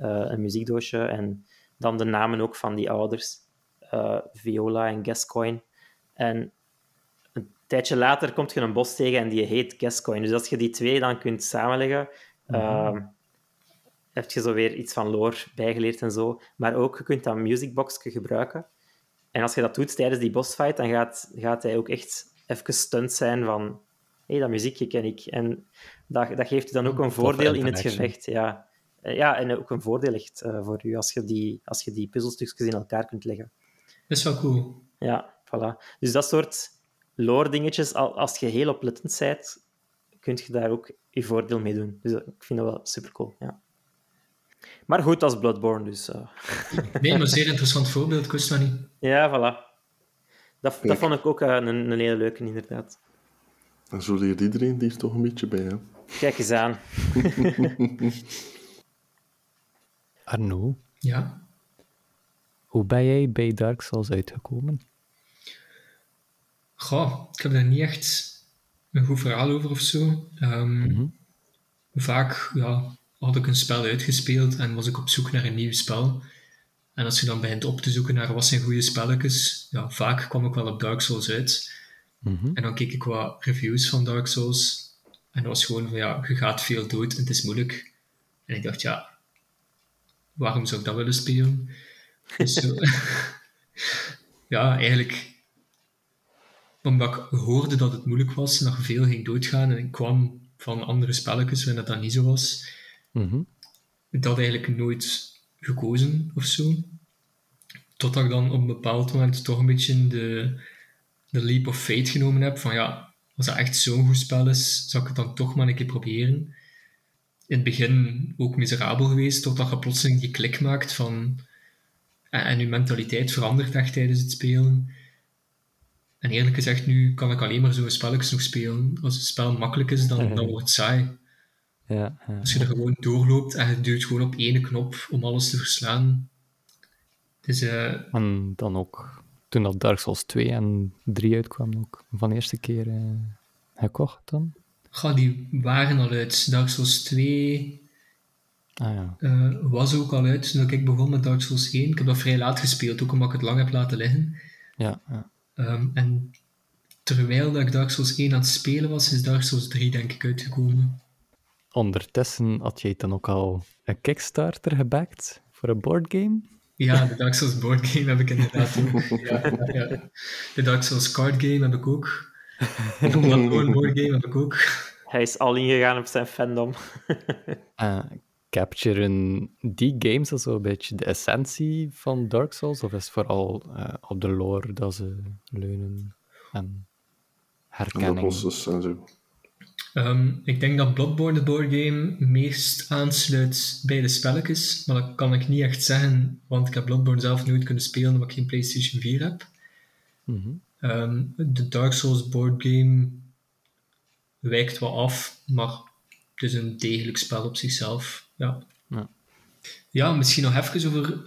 een muziekdoosje. En dan de namen ook van die ouders, eh, Viola en Gascoigne. En een tijdje later komt je een bos tegen en die heet Gascoigne. Dus als je die twee dan kunt samenleggen, ehm, heb je zo weer iets van lore bijgeleerd en zo. Maar ook, je kunt dat musicboxje gebruiken. En als je dat doet tijdens die bossfight, dan gaat, gaat hij ook echt even stunt zijn van hé, hey, dat muziekje ken ik. En dat, dat geeft je dan ook een voordeel in het gevecht. Ja. Eh, ja, en ook een voordeel echt eh, voor u als je, die, als je die puzzelstukjes in elkaar kunt leggen. Dat is wel cool. Ja, voilà. Dus dat soort lore-dingetjes, al- als je heel oplettend bent, kun je daar ook je voordeel mee doen. Dus dat- ik vind dat wel super cool. Ja. Maar goed, is Bloodborne, dus. eh, [LAUGHS] Nee, maar zeer interessant voorbeeld, ik wist dat niet. ja, voilà. Dat, dat vond ik ook eh, een, een hele leuke, inderdaad. Zo leert iedereen die er toch een beetje bij. Hè? Kijk eens aan. [LAUGHS] Arno, Ja. hoe ben jij bij Dark Souls uitgekomen? Goh, ik heb daar niet echt een goed verhaal over of zo. Ehm, Vaak ja, had ik een spel uitgespeeld en was ik op zoek naar een nieuw spel. En als je dan begint op te zoeken naar wat zijn goede spelletjes, ja, vaak kwam ik wel op Dark Souls uit. Mhm. En dan keek ik wat reviews van Dark Souls. En dat was gewoon van, ja, je gaat veel dood en het is moeilijk. En ik dacht, ja, waarom zou ik dat willen spelen? Dus zo- [LAUGHS] ja, eigenlijk omdat ik hoorde dat het moeilijk was en dat veel ging doodgaan en ik kwam van andere spelletjes waarin dat, dat niet zo was, Mhm. dat eigenlijk nooit gekozen of zo. Totdat ik dan op een bepaald moment toch een beetje de, de leap of fate genomen heb. Van ja, als dat echt zo'n goed spel is, zou ik het dan toch maar een keer proberen. In het begin ook miserabel geweest, totdat je plotseling die klik maakt van... En, en je mentaliteit verandert echt tijdens het spelen. En eerlijk gezegd, nu kan ik alleen maar zo'n spelletjes nog spelen. Als het spel makkelijk is, dan, dan wordt het saai. Ja, ja. Als je er gewoon doorloopt en je duwt gewoon op één knop om alles te verslaan. Dus eh, En dan ook, toen dat Dark Souls 2 en 3 uitkwam, ook van de eerste keer eh, gekocht dan. Ga, die waren al uit. Dark Souls 2 Ah ja. eh, was ook al uit toen ik begon met Dark Souls 1. Ik heb dat vrij laat gespeeld, ook omdat ik het lang heb laten liggen. Ja, ja. Ehm, en terwijl dat ik Dark Souls 1 aan het spelen was, is Dark Souls 3 denk ik uitgekomen. Ondertussen had jij dan ook al een Kickstarter gebackt voor een boardgame. Ja, de Dark Souls board game heb ik inderdaad ook. Ja, ja, ja. De Dark Souls card game heb ik ook. De Bloodborne board game heb ik ook. Hij is al ingegaan op zijn fandom. Uh, [LAUGHS] capturen die games al zo'n beetje de essentie van Dark Souls? Of is het vooral eh, op de lore dat ze leunen en En de herkenning? bosses en zo. Ehm, ik denk dat Bloodborne de boardgame meest aansluit bij de spelletjes, maar dat kan ik niet echt zeggen, want ik heb Bloodborne zelf nooit kunnen spelen omdat ik geen PlayStation 4 heb. Mhm. Ehm, de Dark Souls boardgame wijkt wat af, maar het is een degelijk spel op zichzelf. Ja, Ja. ja misschien nog even over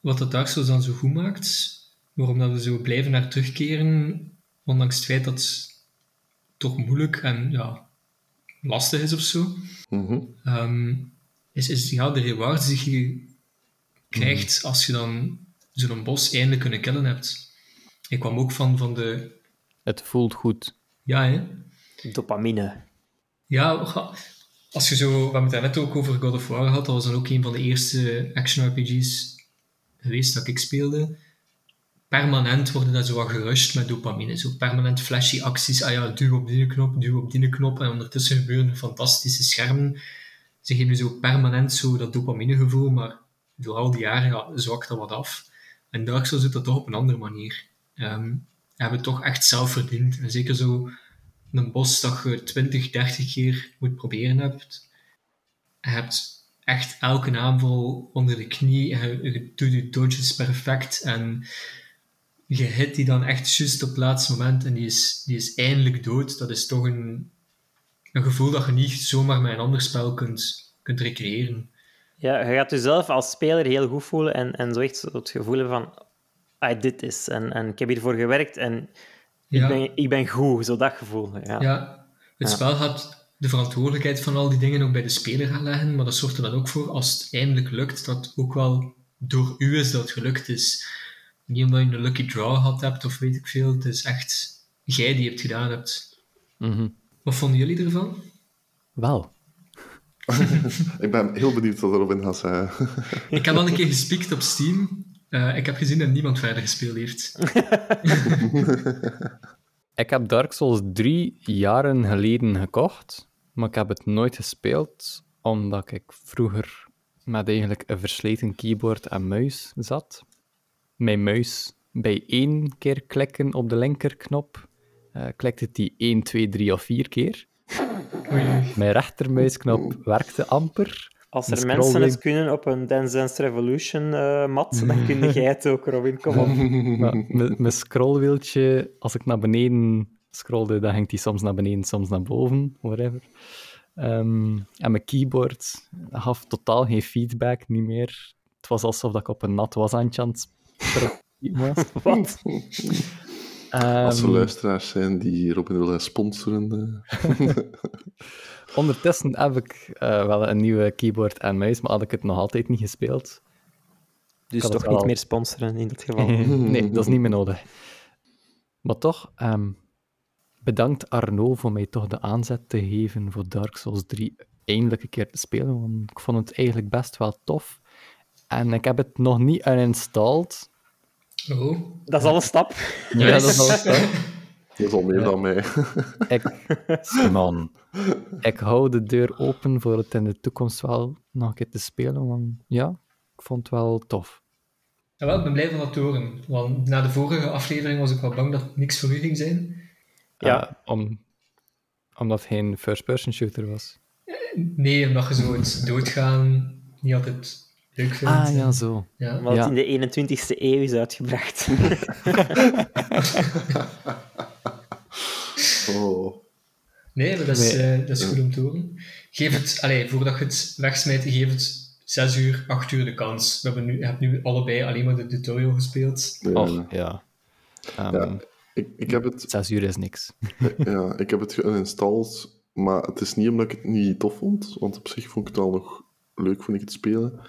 wat dat Dark Souls dan zo goed maakt. Waarom dat we zo blijven naar terugkeren, ondanks het feit dat het toch moeilijk en ja, lastig is of zo. Mhm. Ehm, is, is ja, de rewards die je krijgt als je dan zo'n bos eindelijk kunnen killen hebt. Ik kwam ook van, van de... Het voelt goed. Ja, hè? Dopamine. Ja, als je zo... We hebben het net ook over God of War gehad. Dat was dan ook een van de eerste action-RPG's geweest dat ik speelde. Permanent worden dat zo wat gerusht met dopamine. Zo permanent flashy acties. Ah ja, duw op die knop, duw op die knop. En ondertussen gebeuren fantastische schermen. Ze geven je zo permanent zo dat dopaminegevoel, maar door al die jaren ja, zwakt dat wat af. En Dark Souls doet dat toch op een andere manier. Ehm hebben toch echt zelf verdiend. En zeker zo een bos dat je 20, 30 keer moet proberen hebt. Je hebt echt elke aanval onder de knie je, doet je dodges perfect en je hit die dan echt juist op het laatste moment en die is, die is eindelijk dood. Dat is toch een, een gevoel dat je niet zomaar met een ander spel kunt, kunt recreëren. Ja, je gaat jezelf als speler heel goed voelen en, en zo echt het gevoel van I did this en, en ik heb hiervoor gewerkt en Ja. ik, ben, ik ben goed, zo dat gevoel. Ja. Ja, het Ja. spel gaat de verantwoordelijkheid van al die dingen ook bij de speler gaan leggen, maar dat zorgt er dan ook voor, als het eindelijk lukt, dat het ook wel door u is dat het gelukt is. Niet omdat je een lucky draw gehad hebt of weet ik veel, het is echt jij die het gedaan hebt. Mhm. Wat vonden jullie ervan? Wel. [LAUGHS] Ik ben heel benieuwd wat Robin gaat zeggen. Ik heb al een keer gespiekt op Steam. Eh, ik heb gezien dat niemand verder gespeeld heeft. [LAUGHS] Ik heb Dark Souls 3 jaren geleden gekocht, maar ik heb het nooit gespeeld, omdat ik vroeger met eigenlijk een versleten keyboard en muis zat. Mijn muis bij één keer klikken op de linkerknop, eh klikte die 1, 2, 3 of 4 keer. Mijn rechtermuisknop werkte amper. Als er mensen het kunnen op een Dance Dance Revolution eh, mat, dan [LAUGHS] kun jij het ook, Robin. Kom op. Mijn mijn scrollwieltje, als ik naar beneden scrolde, dan ging die soms naar beneden, soms naar boven, whatever. Ehm, en mijn keyboard gaf totaal geen feedback, niet meer. Het was alsof dat ik op een nat washandje aan het was. [LAUGHS] [LAUGHS] Wat? Als er Ehm, luisteraars zijn die Robin willen sponsoren. eh, [LAUGHS] ondertussen heb ik eh, wel een nieuwe keyboard en muis, maar had ik het nog altijd niet gespeeld. Dus toch niet meer sponsoren in dat geval. [LAUGHS] nee, dat is niet meer nodig. Maar toch, ehm, bedankt Arno voor mij toch de aanzet te geven voor Dark Souls 3 eindelijk een keer te spelen, want ik vond het eigenlijk best wel tof. En ik heb het nog niet uninstalled. Oh. Dat is al een stap. Ja, dat is al zo. Dat is al meer dan mij. Ik, Simon, ik hou de deur open voor het in de toekomst wel nog een keer te spelen, want ja, ik vond het wel tof. Ja, wel, ik ben blij van dat te horen. Want na de vorige aflevering was ik wel bang dat het niks voor u ging zijn. Ja. Eh, om, omdat het geen first-person shooter was. Nee, omdat je zo het doodgaan niet altijd leuk vindt. Ah, ja, zo. Ja. Wat Ja. in de 21ste eeuw is uitgebracht. [LAUGHS] Oh. Nee, maar dat is, Nee. eh, dat is goed om te horen. Geef het, allee, voordat je het wegsmijt, geef het 6 uur, 8 uur de kans. We hebben nu, je hebt nu allebei alleen maar de tutorial gespeeld. Ja. Och, ja. Ehm, Ja. Ik, ik, heb het, Zes uur is niks. [LAUGHS] ja, ik heb het geïnstalleerd, maar het is niet omdat ik het niet tof vond, want op zich vond ik het wel nog leuk vond ik het spelen.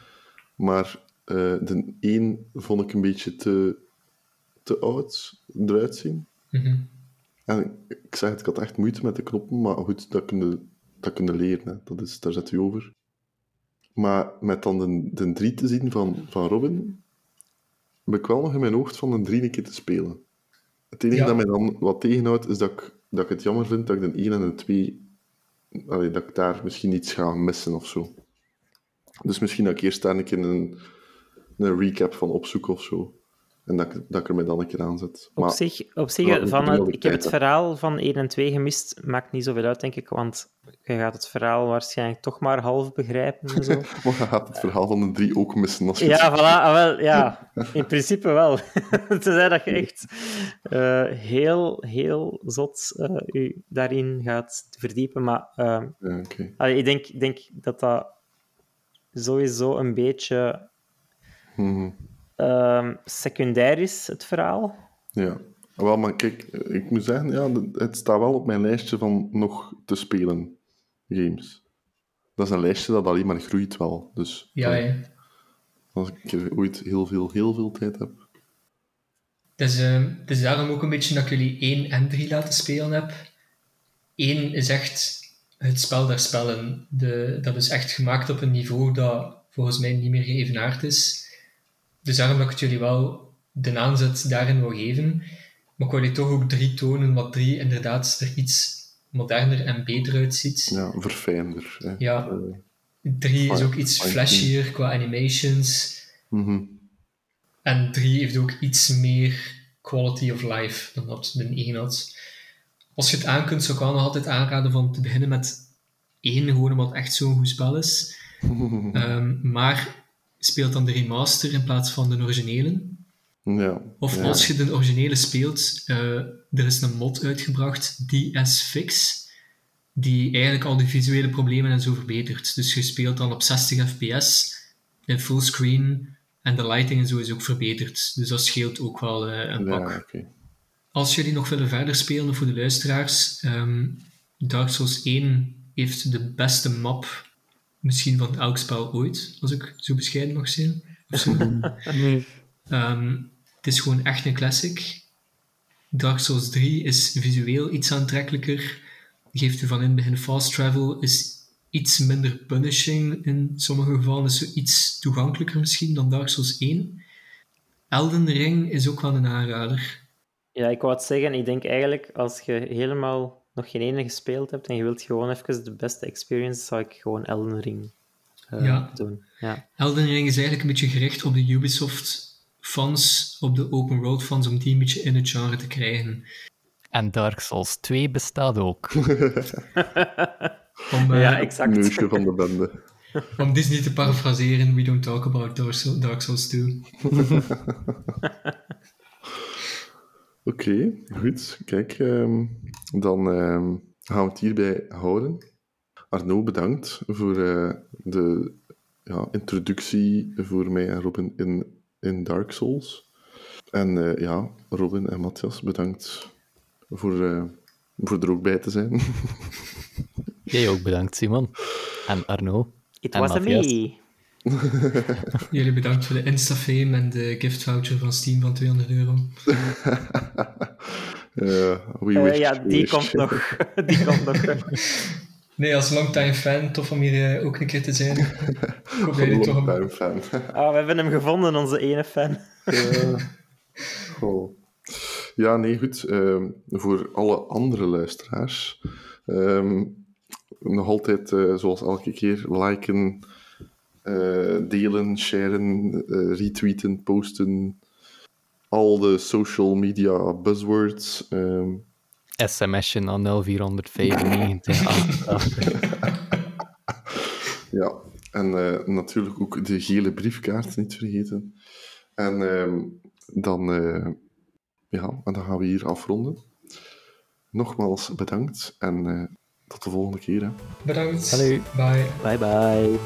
Maar eh, de 1 vond ik een beetje te, te oud eruit zien. Mhm. En ik zeg het, ik had echt moeite met de knoppen, maar goed, dat kun je, dat kun je leren. Hè. Dat is, daar zet u over. Maar met dan de, de 3 te zien van, van Robin, heb ik wel nog in mijn hoofd van een 3 een keer te spelen. Het enige Ja. dat mij dan wat tegenhoudt, is dat ik, dat ik het jammer vind dat ik de 1 en de 2, allee, dat ik daar misschien iets ga missen of zo. Dus misschien dat ik eerst daar een keer een, een recap van opzoek of zo. En dat ik, dat ik er mij dan een keer aan zet. Op zich, op zich van ik het, ik heb het verhaal van 1 en 2 gemist. Maakt niet zoveel uit, denk ik, want je gaat het verhaal waarschijnlijk toch maar half begrijpen en zo. [LAUGHS] Maar je gaat het verhaal van de 3 ook missen als je Ja, voilà, ah, wel, ja, [LAUGHS] in principe wel. [LAUGHS] Tenzij dat je echt eh, heel, heel zot eh, u daarin gaat verdiepen. Maar eh, Ja, allee, ik denk, denk dat dat sowieso een beetje Mhm. ehm, secundair is, het verhaal. Ja. Wel, maar kijk, ik moet zeggen, ja, het staat wel op mijn lijstje van nog te spelen games. Dat is een lijstje dat alleen maar groeit wel. Dus Ja, eh, ja. als ik ooit heel veel, heel veel tijd heb. Het is, eh, het is daarom ook een beetje dat ik jullie 1 en 3 laten spelen heb. 1 is echt het spel der spellen. De, dat is echt gemaakt op een niveau dat volgens mij niet meer geëvenaard is. Dus daarom dat ik het jullie wel de aanzet daarin wil geven. Maar ik wil je toch ook 3 tonen, wat 3 inderdaad er iets moderner en beter uitziet. Ja, verfijnder. Hè. Ja. Eh, 3 is ook iets flashier qua animations. mhm. En 3 heeft ook iets meer quality of life dan dat de 1 had. Als je het aan kunt, zou ik wel nog altijd aanraden van te beginnen met 1, gewoon omdat echt zo'n goed spel is. [LAUGHS] Ehm, maar speelt dan de remaster in plaats van de originele. ja. Of ja. als je de originele speelt, eh, er is een mod uitgebracht, DS Fix, die eigenlijk al die visuele problemen en zo verbetert. Dus je speelt dan op 60 fps, in fullscreen, en de lighting en zo is ook verbeterd. Dus dat scheelt ook wel eh, een pak. Ja, oké. Als jullie nog willen verder spelen voor de luisteraars, ehm, Dark Souls 1 heeft de beste map misschien van elk spel ooit, als ik zo bescheiden mag zijn. [LAUGHS] Of zo. Ehm, het is gewoon echt een classic. Dark Souls 3 is visueel iets aantrekkelijker. Geeft u van in het begin fast travel. Is iets minder punishing in sommige gevallen. Is zo iets toegankelijker misschien dan Dark Souls 1. Elden Ring is ook wel een aanrader. Ja, ik wou het zeggen. Ik denk eigenlijk, als je helemaal nog geen ene gespeeld hebt en je wilt gewoon even de beste experience, zou ik gewoon Elden Ring eh, Ja. doen. Ja. Elden Ring is eigenlijk een beetje gericht op de Ubisoft-fans, op de open world-fans, om die een beetje in het genre te krijgen. En Dark Souls 2 bestaat ook. [LAUGHS] Om, eh, ja, exact. Neusje van de bende. [LAUGHS] om Disney te parafraseren, we don't talk about Dark Souls, Dark Souls 2. [LAUGHS] Oké, goed. Kijk, ehm, dan ehm, gaan we het hierbij houden. Arno, bedankt voor eh, de ja, introductie voor mij en Robin in, in Dark Souls. En eh, ja, Robin en Matthias, bedankt voor, eh, voor er ook bij te zijn. [LAUGHS] Jij ook bedankt, Simon. En Arno. It En was a Matthias. me. [LAUGHS] Jullie bedankt voor de Instafame en de gift voucher van Steam van 200 euro. [LAUGHS] Ja, die wish. komt nog. [LAUGHS] Die komt nog. Nee, als longtime fan, tof om hier eh, ook een keer te zijn. Ik hoop dat jullie toch een... Longtime fan. Ah, we hebben hem gevonden, onze ene fan. Ja, nee, goed. Ehm, voor alle andere luisteraars, ehm, nog altijd, eh, zoals elke keer, liken, eh, delen, sharen, eh, retweeten, posten. Al de social media buzzwords. ehm, SMS'je naar 0495. Ja, en eh, natuurlijk ook de gele briefkaart niet vergeten. En ehm, dan, eh, ja, en dan gaan we hier afronden. Nogmaals bedankt en eh, tot de volgende keer. Hè. Bedankt. Hallo. Bye. Bye bye.